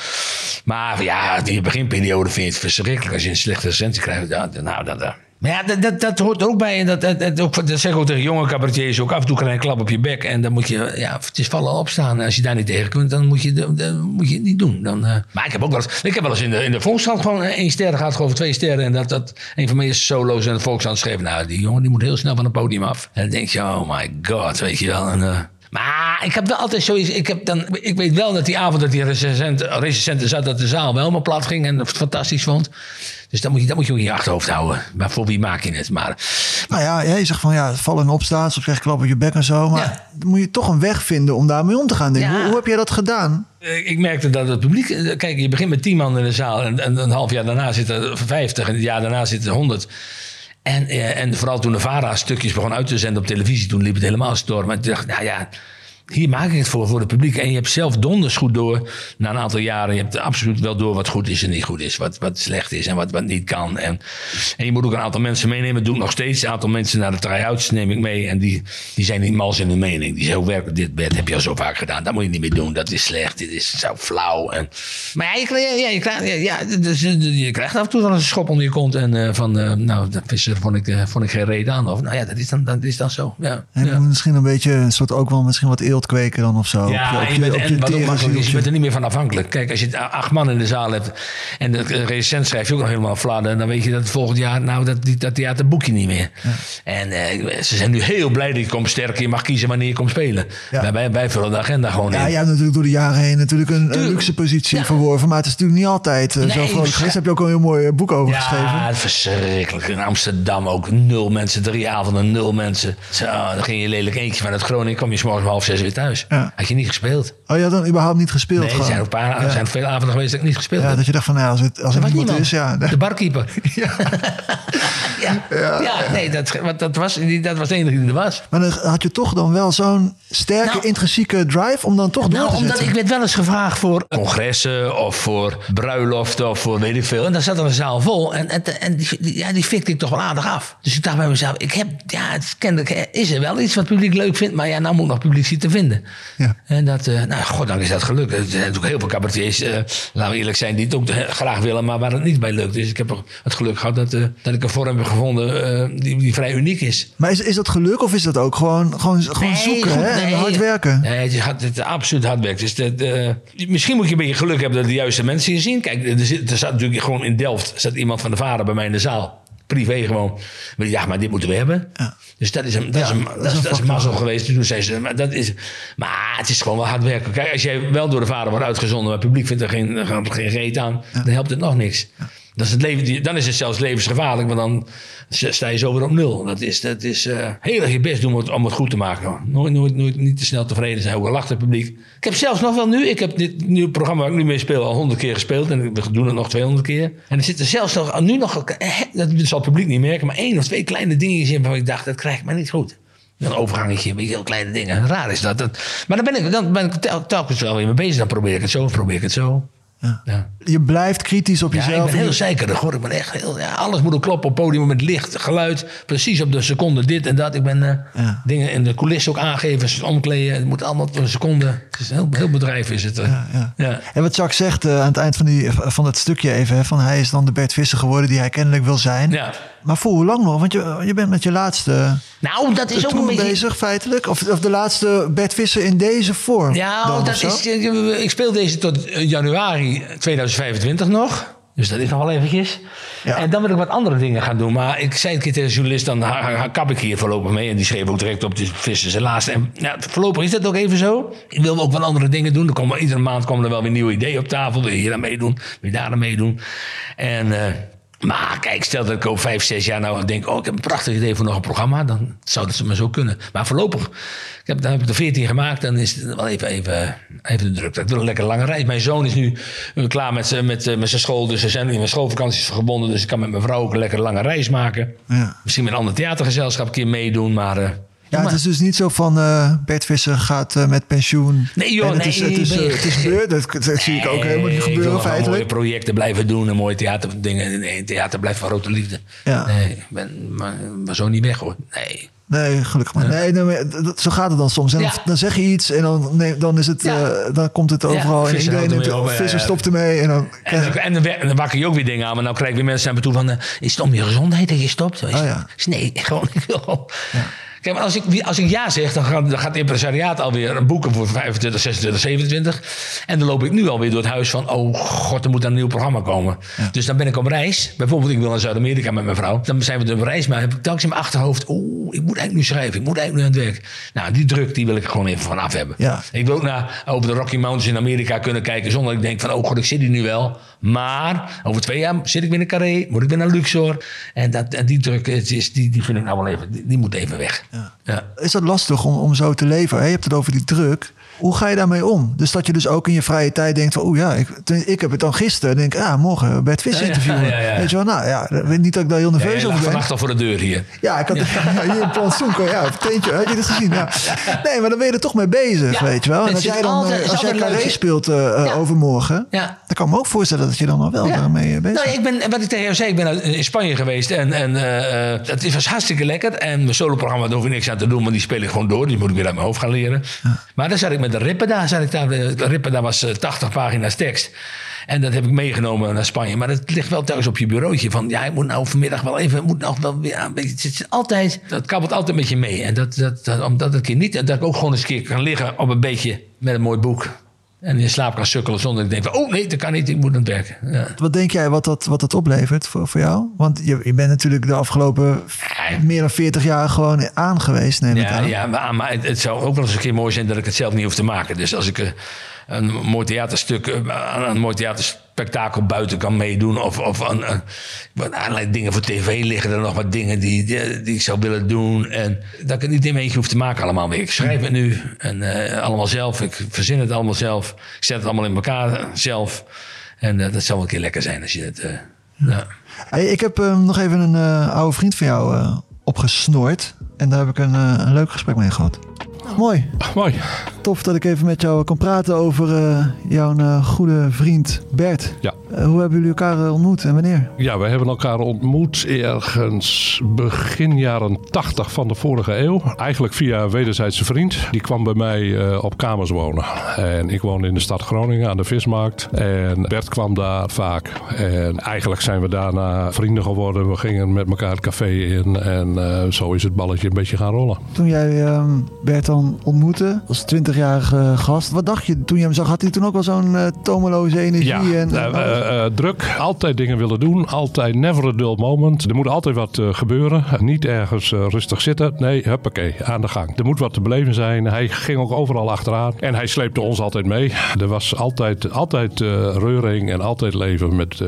maar ja, die beginperiode vind je het verschrikkelijk. Als je een slechte recensie krijgt, nou, dat, maar ja, dat, dat, hoort ook bij. En dat, dat, dat, ook, dat zeg ik ook tegen jonge cabaretiers. Ook af en toe krijg je een klap op je bek. En dan moet je, ja, het is vallen opstaan. Als je daar niet tegen kunt, dan moet je, dan, moet je het niet doen. Dan, eh, maar ik heb ook wel eens, ik heb wel eens in de, in de Volkskrant gewoon één ster gehad, gewoon twee sterren. En dat, dat een van mijn eerste solo's in de Volkskrant schreef. Nou, die jongen die moet heel snel van het podium af. En dan denk je, oh my god, weet je wel. En, eh, maar ik heb wel altijd zoiets. Ik, heb dan, ik weet wel dat die avond dat die recensent, recensenten zat, dat de zaal wel maar plat ging en het fantastisch vond. Dus dat moet je, dat moet je ook in je achterhoofd houden. Maar voor wie maak je het? Maar Nou ja, je zegt van ja, vallen en opstaan, soms krijg je klap op je bek en zo. Maar Ja. dan moet je toch een weg vinden om daarmee om te gaan. Denk. ik. Ja. Hoe, hoe heb jij dat gedaan? Eh, Ik merkte dat het publiek. eh, Kijk, je begint met 10 man in de zaal. En, en een half jaar daarna zitten er 50. En het jaar daarna zitten er 100. En, eh, en vooral toen de VARA stukjes begon uit te zenden op televisie. Toen liep het helemaal storm. En toen dacht nou ja. Hier maak ik het voor, voor het publiek. En je hebt zelf donders goed door. Na een aantal jaren. Je hebt absoluut wel door wat goed is en niet goed is. Wat, wat slecht is en wat, wat niet kan. En, en je moet ook een aantal mensen meenemen. Dat doe ik nog steeds. Een aantal mensen naar de try-outs neem ik mee. En die, die zijn niet mals in hun mening. Die zeggen, ook werkelijk, dit bed heb je al zo vaak gedaan. Dat moet je niet meer doen. Dat is slecht. Dit is zo flauw. En, maar ja, je, krijgt- ja, je, ja, ja, dus, eh, je krijgt af en toe wel een schop onder je kont. En eh, van, eh, nou, dat vond ik, vond ik geen reden aan. Of, nou ja, dat is dan, dat is dan zo. Ja, En ja. Misschien een beetje een soort ook wel misschien wat kweken dan of zo. Ja, Op je bent, en wat ook makkelijk is, je teringzieltje. bent er niet meer van afhankelijk. Kijk, als je acht man in de zaal hebt en de recensent schrijft je ook nog helemaal fladder, dan weet je dat het volgend jaar, nou, dat, die- dat theaterboekje niet meer. En eh, ze zijn nu heel blij dat je komt sterken. Je mag kiezen wanneer je komt spelen. Ja. Wij, wij, vullen de agenda gewoon Ja, in. jij hebt natuurlijk door de jaren heen natuurlijk een, Tuurlijk. luxe positie Ja. verworven. Maar het is natuurlijk niet altijd eh, zo Nee, ja. geweest. Daar heb je ook een heel mooi eh, boek over geschreven. Ja, verschrikkelijk. In Amsterdam ook nul mensen, drie avonden nul mensen. Zo, dan ging je lelijk eentje vanuit Groningen, kwam je s'morgens om half zes weer thuis. Ja. Had je niet gespeeld. Oh, je had dan überhaupt niet gespeeld? Nee, er zijn, een paar, er Ja. zijn veel avonden geweest dat ik niet gespeeld Ja, heb. dat je dacht van, nou, als, het, als er was niemand niemand. is, ja. De barkeeper. *laughs* Ja. ja. nee, dat, want dat, was, die- dat was de enige die er was. Maar dan had je toch dan wel zo'n sterke Nou. intrinsieke drive om dan toch door Nou, te omdat zetten. ik werd wel eens gevraagd voor congressen of voor bruiloften of voor weet ik veel. En dan zat er een zaal vol en, en, en die, ja, die fikte ik toch wel aardig af. Dus ik dacht bij mezelf, ik heb, ja, het is kennelijk is er wel iets wat het publiek leuk vindt. Maar ja, nou moet nog publiciteit vinden. Ja. En dat, eh, nou, goddank is dat gelukt. Er zijn natuurlijk heel veel cabaretiers, eh, laten we eerlijk zijn, die het ook graag willen, maar waar het niet bij lukt. Dus ik heb het geluk gehad dat, eh, dat ik een vorm heb gevonden eh, die, die vrij uniek is. Maar is, is dat geluk of is dat ook gewoon, gewoon, gewoon Nee, zoeken goed, hè? en hard werken? Nee, het is, hard, het is absoluut hard werken. Dus dat, eh, misschien moet je een beetje geluk hebben dat de juiste mensen je zien. Kijk, er, zit, er staat natuurlijk gewoon in Delft staat iemand van de vader bij mij in de zaal. Privé gewoon. Maar ja, maar dit moeten we hebben. Dus dat is een, dat is een, dat is, dat is een mazzel geweest. Toen zei ze, maar, dat is, maar het is gewoon wel hard werken. Kijk, als jij wel door de vader wordt uitgezonden, maar het publiek vindt er geen, geen, geen reet aan, dan helpt het nog niks. Het leven, dan is het zelfs levensgevaarlijk, want dan sta je zo weer op nul. Dat is, dat is eh, heel erg je best doen om het, om het goed te maken. Nooit, nooit, nooit niet te snel tevreden zijn. Al lacht het publiek. Ik heb zelfs nog wel nu, ik heb dit nieuwe programma waar ik nu mee speel al honderd keer gespeeld. En we doen het nog 200 keer. En er zitten zelfs nog, nu nog, eh, dat zal het publiek niet merken, maar één of twee kleine dingetjes in waarvan ik dacht, dat krijg ik maar niet goed. Een overgangetje, heel kleine dingen. Raar is dat. dat maar dan ben ik, dan ben ik tel- telkens wel weer mee bezig. Dan probeer ik het zo, probeer ik het zo. Ja. Je blijft kritisch op Ja, ik jezelf. ben heel zeikerig hoor. Ik ben echt heel, ja, alles moet ook kloppen op het podium met licht, geluid. Precies op de seconde dit en dat. Ik ben eh, dingen in de coulissen ook aangeven, omkleden. Het moet allemaal op een seconde. Het is een heel, heel bedrijf is het. eh. Ja. En wat Jacques zegt eh, aan het eind van, die, van dat stukje even... Hè, van hij is dan de Bert Visser geworden die hij kennelijk wil zijn. Ja. Maar voor hoe lang nog? Want je, je bent met je laatste Nou, dat is ook een beetje... bezig feitelijk. Of, of de laatste Bert Visser in deze vorm. Ja, dan, dat is, ik speel deze tot eh, januari 2025 nog. Dus dat is nog wel eventjes. Ja. En dan wil ik wat andere dingen gaan doen. Maar ik zei een keer tegen de journalist, dan ha- ha- kap ik hier voorlopig mee. En die schreef ook direct op de vissen zijn laatste. En ja, voorlopig is dat ook even zo. Ik wil ook wat andere dingen doen. Er komen, iedere maand komen er wel weer nieuwe ideeën op tafel. Wil je hier aan meedoen? Wil je daar aan meedoen? En... eh, maar kijk, stel dat ik over vijf, zes jaar nou denk... oh, ik heb een prachtig idee voor nog een programma... dan zou dat maar zo kunnen. Maar voorlopig, ik heb, dan heb ik er veertien gemaakt... dan is het wel even, even, even de druk. Ik wil een lekker lange reis. Mijn zoon is nu klaar met, met, met zijn school... dus we zijn in mijn schoolvakanties gebonden... dus ik kan met mijn vrouw ook een lekker lange reis maken. Ja. Misschien met een ander theatergezelschap een keer meedoen... maar... eh, Ja, het is dus niet zo van eh, Bert Visser gaat eh, met pensioen. Nee, joh, En het is, het is, je het is gebeurd. Dat, dat zie ik ook helemaal niet gebeuren gewoon mooie feitelijk. projecten blijven doen en mooie theaterdingen. Nee, theater blijft van grote liefde. Ja. Nee, ik ben maar, maar zo niet weg hoor. Nee. Nee, gelukkig maar. Nee, dat- zo gaat het dan soms. En dan, Ja. dan zeg je iets en dan, nee, dan, is het, Ja. eh, dan komt het overal. en iedereen neemt Visser stopt ermee. En dan, En, dan, en, dan, en dan wakker je ook weer dingen aan. Maar nou krijg ik weer mensen naar me toe van... is het om je gezondheid dat je stopt? Je? Oh zeg, Nee, *laughs* gewoon... Kijk, maar als ik, als ik ja zeg, dan gaat, dan gaat het impresariaat alweer boeken voor 25, 26, 27. En dan loop ik nu alweer door het huis van... oh god, er moet een nieuw programma komen. Dus dan ben ik op reis. Bijvoorbeeld, ik wil naar Zuid-Amerika met mijn vrouw. Dan zijn we op reis, maar heb ik telkens in mijn achterhoofd... oeh, ik moet eigenlijk nu schrijven, ik moet eigenlijk nu aan het werk. Nou, die druk, die wil ik gewoon even vanaf hebben. Ja. Ik wil ook naar, over de Rocky Mountains in Amerika kunnen kijken... zonder dat ik denk van, oh god, ik zit hier nu wel. Maar over twee jaar zit ik weer in Carré, moet ik weer naar Luxor. En, dat, en die druk, is, die, die vind ik nou wel even... die, die moet even weg. Ja. is dat lastig om, om zo te leven? Je hebt het over die druk. Hoe ga je daarmee om? Dus dat je dus ook in je vrije tijd denkt van... oeh ja, ik, ik heb het dan gisteren. denk ik, ah, morgen Bert Visser Ja, ja, interviewen. ja, ja. Weet je wel, nou ja, niet dat ik daar heel Ja, nerveus lag over ben. vannacht al voor de deur hier. Ja, ik had ja. *laughs* hier in Plantsoenko, ja, het teentje, had je dat gezien? Ja. Nee, maar dan ben je er toch mee bezig, Ja, weet je wel. En het als jij dan, altijd- eh, als jij carré speelt eh, eh, Ja. overmorgen, Ja. dan kan ik me ook voorstellen dat je dan nog wel Ja. daarmee eh, bezig Nou, bent. ik ben, wat ik tegen jou zei, ik ben in Spanje geweest en, en eh, eh, het was hartstikke lekker. En mijn soloprogramma, daar hoef ik niks aan te doen, maar die speel ik gewoon door. Die moet ik weer uit mijn hoofd gaan leren. Maar dan zat ik met de Ripperda, zat ik daar, de Ripperda was eh, 80 pagina's tekst. En dat heb ik meegenomen naar Spanje. Maar dat ligt wel thuis op je bureautje. Van ja, ik moet nou vanmiddag wel even. Moet nou wel beetje. Het zit altijd. Dat kabbelt altijd met je mee. En dat, dat, dat, omdat ik niet. Dat ik ook gewoon eens een keer kan liggen op een beetje met een mooi boek. En in slaap kan sukkelen zonder dat ik denk van, oh nee, dat kan niet, ik moet aan het werk. Ja. Wat denk jij wat dat, wat dat oplevert voor, voor jou? Want je, je bent natuurlijk de afgelopen Ja. meer dan 40 jaar gewoon aan geweest, neem ik Ja, aan. ja maar, maar het, het zou ook wel eens een keer mooi zijn dat ik het zelf niet hoef te maken. Dus als ik eh, een mooi theaterstuk, eh, aan een mooi theaterspektakel buiten kan meedoen. Of, of aan, aan- wat allerlei dingen voor tv liggen er nog wat dingen die, die, die ik zou willen doen. En dat ik het niet in mijn eentje hoef te maken allemaal meer. Ik schrijf het nu en eh, allemaal zelf. Ik verzin het allemaal zelf. Ik zet het allemaal in elkaar eh, zelf. En eh, dat zou wel een keer lekker zijn als je het... eh, ja. Hey, ik heb eh, nog even een eh, oude vriend van jou eh, opgesnoord. En daar heb ik een, eh, een leuk gesprek mee gehad. Mooi. Mooi tof dat ik even met jou kan praten over eh, jouw eh, goede vriend Bert. Ja. Eh, hoe hebben jullie elkaar ontmoet en wanneer? Ja, we hebben elkaar ontmoet ergens begin jaren 80 van de vorige eeuw. Eigenlijk via een wederzijdse vriend. Die kwam bij mij op kamers wonen. En ik woonde in de stad Groningen aan de vismarkt. En Bert kwam daar vaak. En eigenlijk zijn we daarna vrienden geworden. We gingen met elkaar het café in. En zo is het balletje een beetje gaan rollen. Toen jij ehm, Bert dan ontmoette, was 20 gast. Wat dacht je toen je hem zag? Had hij toen ook wel zo'n eh, tomeloze energie? En, nou, eh, eh, druk. Altijd dingen willen doen. Altijd never a dull moment. Er moet altijd wat gebeuren. Niet ergens rustig zitten. Nee, huppakee, aan de gang. Er moet wat te beleven zijn. Hij ging ook overal achteraan. En hij sleepte ons altijd mee. Er was altijd, altijd reuring en altijd leven met,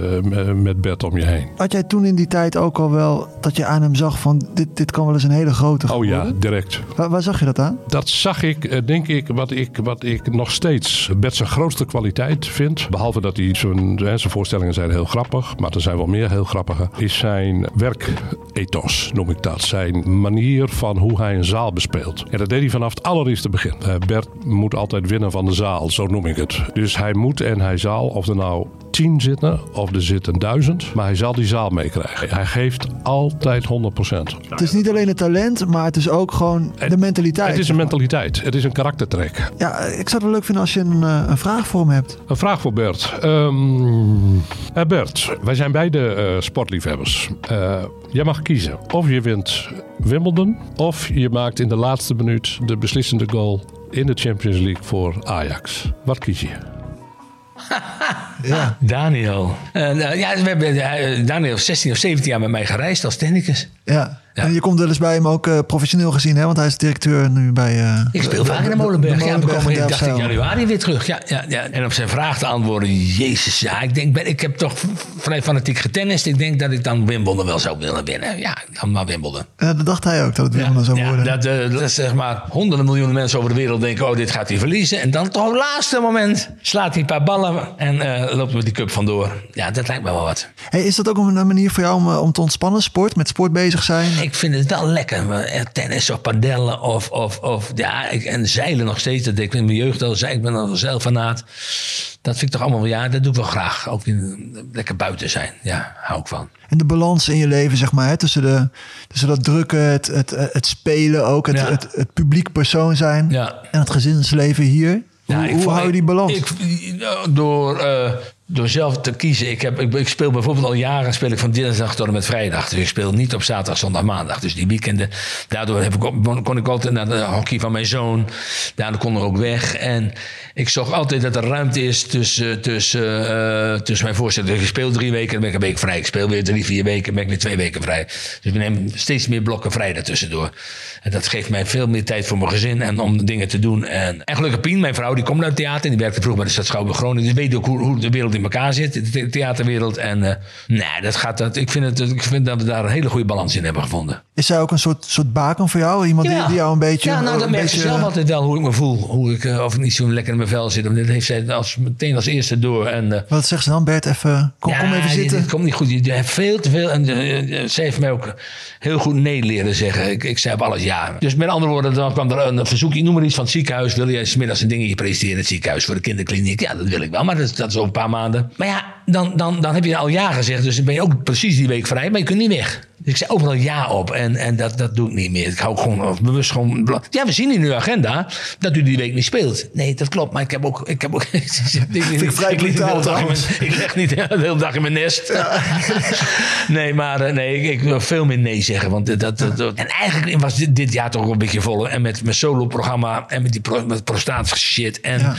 met Bert om je heen. Had jij toen in die tijd ook al wel dat je aan hem zag van dit, dit kan wel eens een hele grote Oh ja, direct. Waar, waar, zag je dat aan? Dat zag ik, denk ik, wat ik, wat ik nog steeds Bert zijn grootste kwaliteit vind. Behalve dat hij zijn, zijn voorstellingen zijn heel grappig, maar er zijn wel meer heel grappige. Is zijn werkethos, noem ik dat. Zijn manier van hoe hij een zaal bespeelt. En dat deed hij vanaf het allereerste begin. Bert moet altijd winnen van de zaal, zo noem ik het. Dus hij moet en hij zal, of er nou tien zitten of er zitten duizend, maar hij zal die zaal meekrijgen. Hij geeft altijd 100%. Het is niet alleen het talent, maar het is ook gewoon de mentaliteit. Het is een mentaliteit, het is een karaktertrek. Ja, ik zou het wel leuk vinden als je een, eh, een vraag voor hem hebt. Een vraag voor Bert. Ehm, eh, Bert, wij zijn beide eh, sportliefhebbers. Eh, jij mag kiezen. Of je wint Wimbledon, of je maakt in de laatste minuut de beslissende goal in de Champions League voor Ajax. Wat kies je? *laughs* Ja. Daniel. Eh, nou, ja, we hebben, Daniel heeft 16 of 17 jaar met mij gereisd als technicus. Ja. Ja. En je komt wel eens bij hem ook eh, professioneel gezien, hè? Want hij is directeur nu bij... eh, Ik speel vaak in de de- Molenberg. de Ja, we Molenberg komen dacht ik, januari weer terug. Ja, ja, ja. En op zijn vraag te antwoorden, jezus, ja, ik denk, ben- ik heb toch vrij fanatiek getennist. Ik denk dat ik dan Wimbledon wel zou willen winnen. Ja, dan maar Wimbledon. Ja, dat dacht hij ook, dat het Wimbledon zou ja, worden. dat, eh, dat zeg maar honderden miljoenen mensen over de wereld denken, oh, dit gaat hij verliezen. En dan toch op het laatste moment slaat hij een paar ballen en loopt met die cup vandoor. Ja, dat lijkt me wel wat. Hey, is dat ook een manier voor jou om, om te ontspannen? Sport, met sport bezig zijn? Ik vind het wel lekker. maar, eh, Tennis of padellen of, of, of ja, ik, en zeilen nog steeds. Dat deed ik in mijn jeugd al. Ik ben al een zeilfanaat. Dat vind ik toch allemaal wel, ja, dat doe ik wel graag. Ook in, lekker buiten zijn. Ja, hou ik van. En de balans in je leven, zeg maar, hè? Tussen, de, tussen dat drukken, het, het, het spelen ook, het, Ja. het, het publiek persoon zijn Ja. en het gezinsleven hier. Ja, hoe ik hoe vond- hou je die balans? Ik, door, eh, door zelf te kiezen. Ik, heb, ik, ik speel bijvoorbeeld al jaren speel ik van dinsdag tot en met vrijdag. Dus ik speel niet op zaterdag, zondag, maandag. Dus die weekenden, daardoor heb ik, kon ik altijd naar de hockey van mijn zoon. Daardoor kon ik ook weg. En ik zorg altijd dat er ruimte is tussen, tussen, eh, tussen mijn voorstellingen. Dus ik speel drie weken, dan ben ik een week vrij. Ik speel weer drie, vier weken, dan ben ik weer twee weken vrij. Dus ik neem steeds meer blokken vrij daartussendoor. En dat geeft mij veel meer tijd voor mijn gezin en om dingen te doen. En, en gelukkig Pien, mijn vrouw, die komt uit het theater. Die werkte vroeger bij de Stad Schouwburg Groningen. Dus weet ook hoe, hoe de wereld in elkaar zit, de the- theaterwereld. En eh, nee, dat gaat, dat, ik, vind het, ik vind dat we daar een hele goede balans in hebben gevonden. Is zij ook een soort, soort baken voor jou? Iemand die, die jou een beetje... Ja, nou, dat een merkt ze beetje, zelf altijd wel hoe ik me voel. Hoe ik, eh, of ik niet zo lekker in mijn vel zit. Dat heeft zij als, meteen als eerste door. En, eh, Wat zegt ze dan? Bert, even, kom, ja, kom even dit- zitten. dit komt niet goed. Je je hebt veel te veel. En ze heeft mij ook heel goed nee leren zeggen. Ik, ik zei op alles ja. Dus met andere woorden, dan kwam er een verzoekje. Noem maar iets van het ziekenhuis. Wil jij smiddags een dingetje presenteren in het ziekenhuis voor de kinderkliniek? Ja, dat wil ik wel. Maar dat, is- dat is over een paar maanden. Maar ja, dan, dan, dan heb je al ja gezegd. Dus dan ben je ook precies die week vrij. Maar je kunt niet weg. Dus ik zei overal ja op. En, en dat, dat doe ik niet meer. Ik hou gewoon bewust gewoon... Ja, we zien in uw agenda dat u die week niet speelt. Nee, dat klopt. Maar ik heb ook... Ik, heb ook, *laughs* ik, ik vrij ik ik leg niet de hele dag in mijn nest. *laughs* nee, maar eh, nee, ik, ik wil veel meer nee zeggen. Want dat, dat, dat- en eigenlijk was dit, dit jaar toch wel een beetje vol. En met mijn solo-programma en met die pro, met prostaat shit. En ja.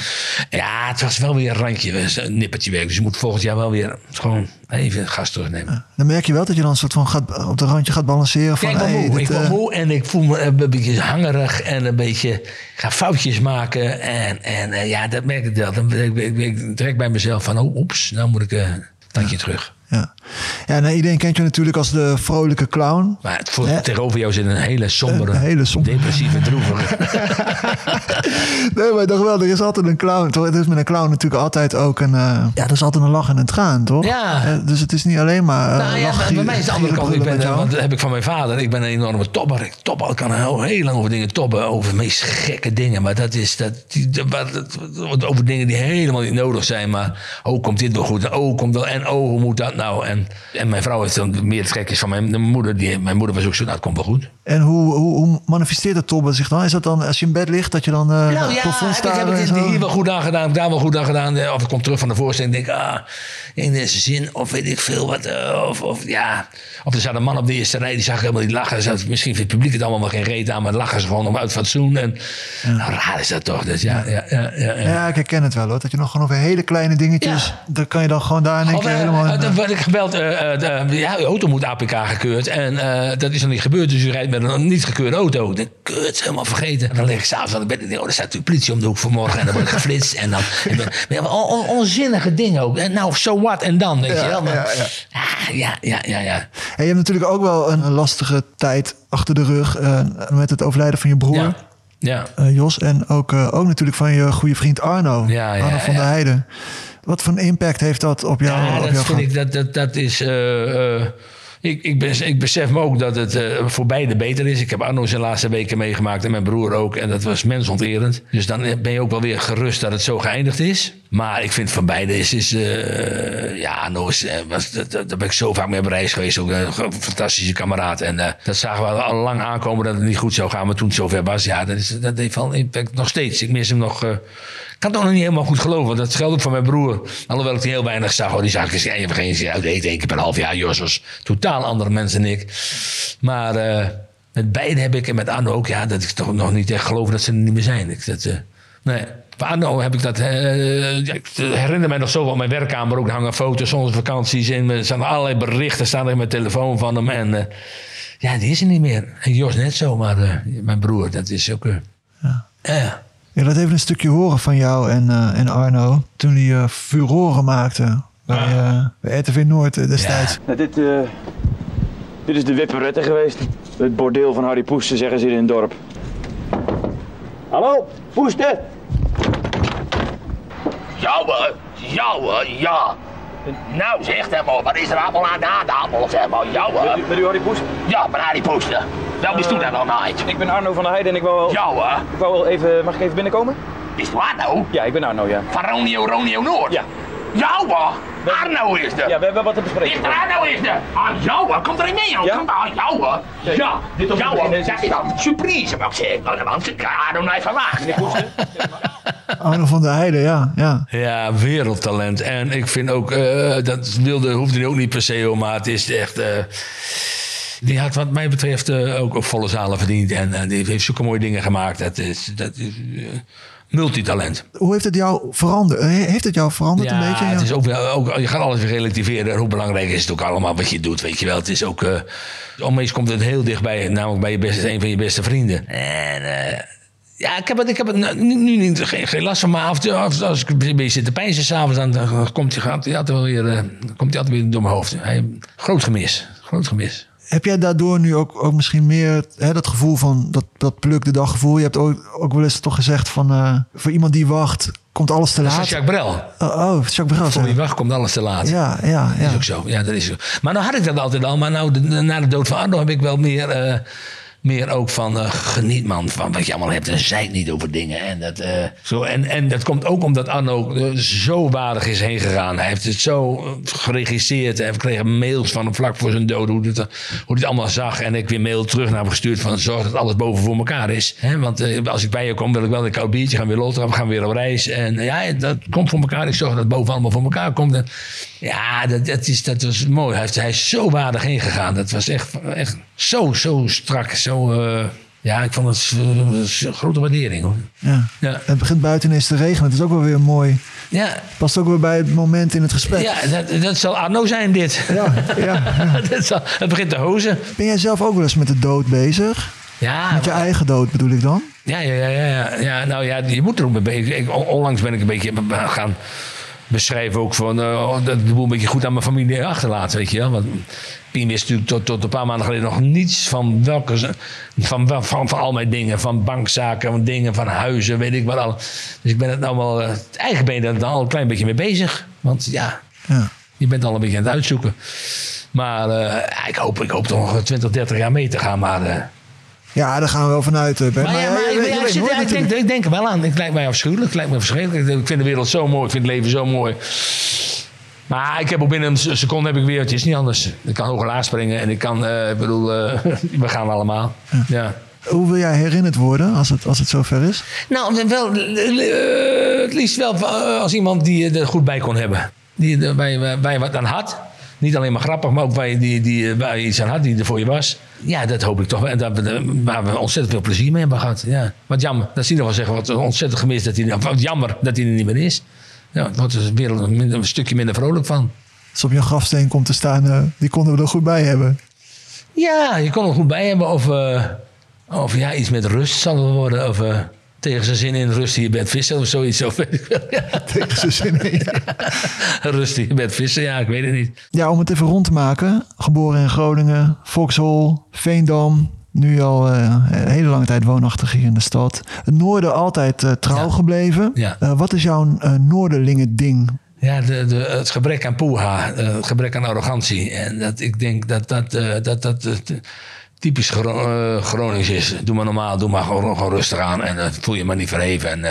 Ja. het was wel weer een randje, een nippertje werk. Dus je moet volgend jaar wel weer gewoon even gas terugnemen. Dan merk je wel dat je dan een soort van gaat, op de randje gaat balanceren. Van, Ja, ik word hey, moe. dit, ik eh, moe en ik voel me een beetje hangerig en een beetje... Ik ga foutjes maken en, en eh, ja, dat merk ik wel. Dan, ik, ik, ik trek bij mezelf van, oh, oeps, nou moet ik eh, een tandje terug. Ja. Ja, nou, iedereen kent je natuurlijk als de vrolijke clown. Maar het, voor, tegenover jou zit een hele sombere, Een hele sombere. depressieve, droevige. *laughs* Nee, maar toch wel, er is altijd een clown. Toch? Het is met een clown natuurlijk altijd ook een... eh, ja, er is altijd een lach en een traan, toch? Ja. Eh, dus het is niet alleen maar uh, Nou ja, bij mij is de andere kant. Ik ben, want dat heb ik van mijn vader. Ik ben een enorme topper. Ik topper. Ik kan heel, heel lang over dingen toppen. Over de meest gekke dingen. Maar dat is dat, die, dat- dat- dat- over dingen die helemaal niet nodig zijn. Maar oh, komt dit wel goed? En oh, komt wel. En oh, hoe moet dat nou? En, en mijn vrouw heeft dan meer het gekjes van mijn, mijn moeder. Die, mijn moeder was ook zo, nou, het komt wel goed. En hoe, hoe, hoe manifesteert het tobben zich dan? Is dat dan als je in bed ligt, dat je dan eh Nou ja, plafond heb ik, heb ik zo? hier wel goed aan gedaan, heb ik daar wel goed aan gedaan. Eh, Of ik kom terug van de voorstelling en denk, ah, in deze zin, of weet ik veel wat. eh, Of, of ja, of er zat een man op de eerste rij, die zag helemaal niet lachen. Zat, misschien vindt het publiek het allemaal wel geen reet aan, maar lachen ze gewoon om uit fatsoen. En nou, raar is dat toch? Dus ja, ja, ja, ja, ja. Ja, ik herken het wel hoor. Dat je nog gewoon over hele kleine dingetjes... Dan kan je dan gewoon daar in één keer helemaal... in, ik gebeld, eh, eh, de- ja, uw auto moet APK gekeurd. En eh, dat is nog niet gebeurd, dus u rijdt met een niet gekeurde auto. Ik denk, kut, helemaal vergeten. En dan lig ik s'avonds aan de bed en denk, oh, er staat natuurlijk politie om de hoek vanmorgen. En dan word ik geflitst. En dan, en dan maar ja, on- on- onzinnige dingen ook. En nou, so what en dan, weet je wel. Maar, ja, ja. Ah, ja, ja, ja, ja. En je hebt natuurlijk ook wel een, lastige tijd achter de rug... met het overlijden van je broer, Ja, ja. Jos. En ook, ook natuurlijk van je goede vriend Arno. Ja, ja, Arno van ja. der Heijden. Wat voor een impact heeft dat op jou, Ja, op dat jou vind ik, dat, dat, dat is... eh, ik, ik, ik besef me ook dat het eh, voor beide beter is. Ik heb Arno zijn laatste weken meegemaakt en mijn broer ook. En dat was mensonterend. Dus dan ben je ook wel weer gerust dat het zo geëindigd is. Maar ik vind van beide is... is ja, Arno is, was, dat, dat- daar ben ik zo vaak mee op reis geweest. Ook een fantastische kameraad. En dat zagen we al lang aankomen dat het niet goed zou gaan. Maar toen het zover was, ja, dat, is, dat heeft wel impact nog steeds. Ik mis hem nog... eh, ik kan het ook nog niet helemaal goed geloven. want Dat geldt ook voor mijn broer. Alhoewel ik die heel weinig zag. Hoor. Die zag ik eens één of eens uit eten. één keer per half jaar. Jos totaal andere mensen dan ik. Maar eh, met beide heb ik en met Arno ook... Ja, dat ik toch nog niet echt geloof dat ze er niet meer zijn. Ik, dat, eh, nee. Bij Arno heb ik dat... eh, ik herinner mij nog zo van mijn werkkamer. Ook hangen foto's zonder vakanties in. Er staan allerlei berichten staan er in mijn telefoon van hem. En eh, ja, die is er niet meer. En Jos net zo. Maar eh, mijn broer, dat is ook... eh, ja. Ja, dat even een stukje horen van jou en, eh, en Arno. Toen die eh furoren maakte bij, eh, bij RTV Noord eh, destijds. Nou, dit, eh, dit is de Wipperette geweest. Het bordeel van Harry Poester, zeggen ze hier in het dorp. Hallo, Poester? Jouwe, jouwe, ja. Nou zeg hem maar, wat is er allemaal aan de hand? Allemaal zeg maar, jouwe. Met u Harry Poester? Ja, maar Harry Poester. Wel bist u daar dan uit? Ik ben Arno van der Heijden en ik wou wel... Jouwe, Ik wou wel even... Mag ik even binnenkomen? is het Arno? Ja, ik ben Arno, ja. Van Ronio Ronio Noord? Ja. Jouwe, Arno is er. Ja, we hebben wat te Is bespreken. er Arno is er? Ah, jouwe, komt er mee, joh. Ja? Kom maar, jouwe. Ja, dit om te jouwe, is- dat is dan surprise, wat ik zeg. Nou, want ik ga Arno niet verwachten. Arno van der Heijden, ja. ja. Ja, wereldtalent. En ik vind ook, eh, dat wilde, hoefde hij ook niet per se, hoor, maar het is echt. eh, die had wat mij betreft eh, ook, ook volle zalen verdiend. En eh, die heeft zulke mooie dingen gemaakt. Dat is, dat is eh, multitalent. Hoe heeft het jou veranderd? Heeft het jou veranderd een beetje? het is ook, ook, je gaat alles weer relativeren. En hoe belangrijk is het ook allemaal wat je doet, weet je wel. Het is ook, eh opeens komt het heel dichtbij, namelijk bij je beste, een van je beste vrienden. En ja, ik heb het, ik heb het nu, nu niet, geen, geen last van, maar af, als ik een beetje zit te pijnsen s'avonds, dan, dan komt hij altijd weer, komt hij altijd weer door mijn hoofd. Hij, groot gemis, groot gemis. Heb jij daardoor nu ook, ook misschien meer hè, dat gevoel van dat, dat pluk de dag gevoel? Je hebt ook, ook wel eens toch gezegd van eh, voor iemand die wacht, komt alles te Dat is laat. Jacques Brel. Oh, oh, Jacques Brel. Voor wie dat. wacht komt alles te laat. Ja, ja, Dat ja. is ook zo. Ja, dat is zo. Maar nou had ik dat altijd al. Maar nou, de- na de dood van Arno heb ik wel meer, eh, meer ook van... eh, geniet man van wat je allemaal hebt. En zei niet over dingen. En dat, eh, zo, en, en dat komt ook omdat Arno eh, zo waardig is heen gegaan. Hij heeft het zo geregisseerd. En we kregen mails van hem vlak voor zijn dood. Hoe hij het, hoe het allemaal zag. En ik weer mail terug naar hem gestuurd van... zorg dat alles boven voor elkaar is. Want als ik bij je kom wil ik wel een koud biertje. Gaan we weer loten. We gaan weer op reis. En ja, dat komt voor elkaar. Ik zorg dat het boven allemaal voor elkaar komt. En, ja, dat, dat, is, dat was mooi. Hij, heeft, hij is zo waardig heen gegaan. Dat was echt, echt zo, zo strak. Zo, eh, ja, ik vond het een grote waardering hoor. ja. Ja. Het begint buiten eens te regenen. Het is ook wel weer mooi. Ja, Past ook weer bij het moment in het gesprek. ja dat, dat zal Arno zijn dit. Ja, ja. *laughs* dat zal, het begint te hozen. Ben jij zelf ook wel eens met de dood bezig? Ja, Met je eigen dood bedoel ik dan? Ja, ja, ja, ja, ja. nou ja, je moet er ook mee bezig. Ik, onlangs ben ik een beetje gaan beschrijven ook van, eh, dat ik de boel een beetje goed aan mijn familie achterlaten, weet je wel. Want Pien wist natuurlijk tot, tot een paar maanden geleden nog niets van welke, van, van, van, van al mijn dingen. Van bankzaken, van dingen, van huizen, weet ik wat al. Dus ik ben het nou wel, eh, eigenlijk ben je er dan al een klein beetje mee bezig. Want ja, Ja. je bent al een beetje aan het uitzoeken. Maar eh, ik, hoop, ik hoop toch nog 20, 30 jaar mee te gaan. Maar, Ja, daar gaan we wel vanuit. eh, Ben. maar, ja, ja, maar je ik, je denk, natuurlijk. ik denk er wel aan. Het lijkt mij afschuwelijk. Het lijkt me verschrikkelijk. Ik vind de wereld zo mooi. Ik vind het leven zo mooi. Maar ik heb ook binnen een seconde heb ik weer, het is niet anders. Ik kan hoog en laag springen en ik kan, eh, ik bedoel, eh, *laughs* we gaan allemaal. Ja. Hoe wil jij herinnerd worden als het, als het zover is? Nou, wel, eh, het liefst wel eh, als iemand die er goed bij kon hebben. Die er bij, je wat aan had. Niet alleen maar grappig, maar ook waar je, die, die, waar je iets aan had, die er voor je was. Ja, dat hoop ik toch wel. En waar we ontzettend veel plezier mee hebben gehad. Ja. Wat jammer, dat zie je nog wel zeggen. Wat ontzettend gemist dat hij, wat jammer dat hij er niet meer is. Ja, het wordt er weer een, stukje minder vrolijk van. Als op je grafsteen komt te staan, eh, die konden we er goed bij hebben. Ja, je kon er goed bij hebben. Of, eh, of ja, iets met rust zal het worden. Of eh, tegen zijn zin in rust hier bed vissen of zoiets. Of, ja. Tegen zijn zin in. *laughs* Hier bed vissen, ja, ik weet het niet. Ja, om het even rond te maken. Geboren in Groningen, Vauxhall, Veendam. Nu al eh, een hele lange tijd woonachtig hier in de stad. Het noorden altijd eh, trouw Ja. gebleven. Ja. Eh, wat is jouw Noorderlingen ding? Ja, de, de, het gebrek aan poeha, eh, het gebrek aan arrogantie. En dat, ik denk dat dat, dat, dat typisch Gro- eh, Gronings is. Doe maar normaal, doe maar gewoon, gewoon rustig aan. En eh, voel je maar niet verheven. En, eh,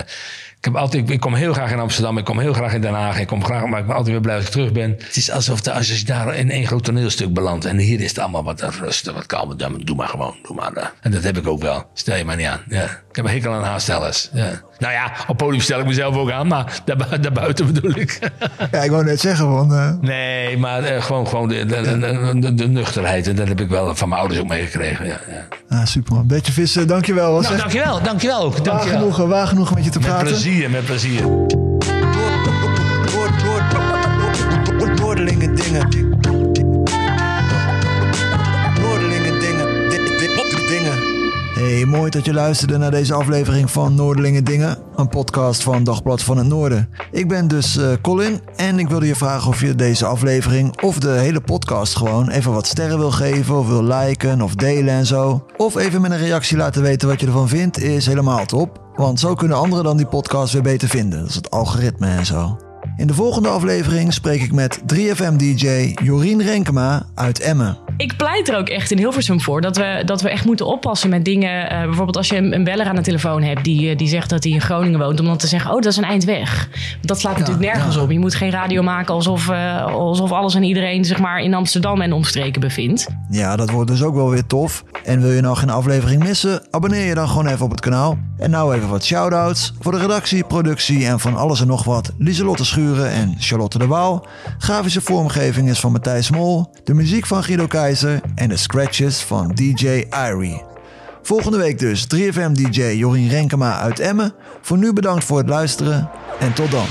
ik, heb altijd, ik kom heel graag in Amsterdam, ik kom heel graag in Den Haag. Ik kom graag, maar ik ben altijd weer blij als ik terug ben. Het is alsof de, als je daar in één groot toneelstuk belandt. En hier is het allemaal wat rustig, wat kalmer. Doe maar gewoon, doe maar. En dat heb ik ook wel. Stel je maar niet aan. Ja. Ik heb een hekel aan haarstellers. Ja. Nou ja, op podium stel ik mezelf ook aan, maar daarbu- daarbuiten bedoel ik. *laughs* Ja, ik wou net zeggen van... eh, Nee, maar eh, gewoon, gewoon de, de, de, de, de nuchterheid. En dat heb ik wel van mijn ouders ook meegekregen. Ja, ja. ah, super man. Beetje vissen, dankjewel. Nou, echt dankjewel. Dankjewel ook. waar Dankjewel. genoeg, waar genoeg met je te Met praten. plezier, met plezier. Mooi dat je luisterde naar deze aflevering van Noorderlinge Dingen, een podcast van Dagblad van het Noorden. Ik ben dus eh, Colin en ik wilde je vragen of je deze aflevering of de hele podcast gewoon even wat sterren wil geven of wil liken of delen en zo. Of even met een reactie laten weten wat je ervan vindt, is helemaal top. Want zo kunnen anderen dan die podcast weer beter vinden. Dat is het algoritme en zo. In de volgende aflevering spreek ik met 3FM-DJ Jorien Renkema uit Emmen. Ik pleit er ook echt in Hilversum voor dat we, dat we echt moeten oppassen met dingen. eh, bijvoorbeeld als je een, een beller aan de telefoon hebt die, eh, die zegt dat hij in Groningen woont. Om dan te zeggen, oh dat is een eind weg. Dat slaat natuurlijk nergens op. Je moet geen radio maken alsof, eh, alsof alles en iedereen zich maar in Amsterdam en omstreken bevindt. Ja, dat wordt dus ook wel weer tof. En wil je nou geen aflevering missen? Abonneer je dan gewoon even op het kanaal. En nou even wat shout-outs voor de redactie, productie en van alles en nog wat. Lieselotte Schuren en Charlotte de Waal. Grafische vormgeving is van Matthijs Mol. De muziek van Guido En de scratches van DJ Irie. Volgende week dus 3FM DJ Jorien Renkema uit Emmen. Voor nu bedankt voor het luisteren en tot dan.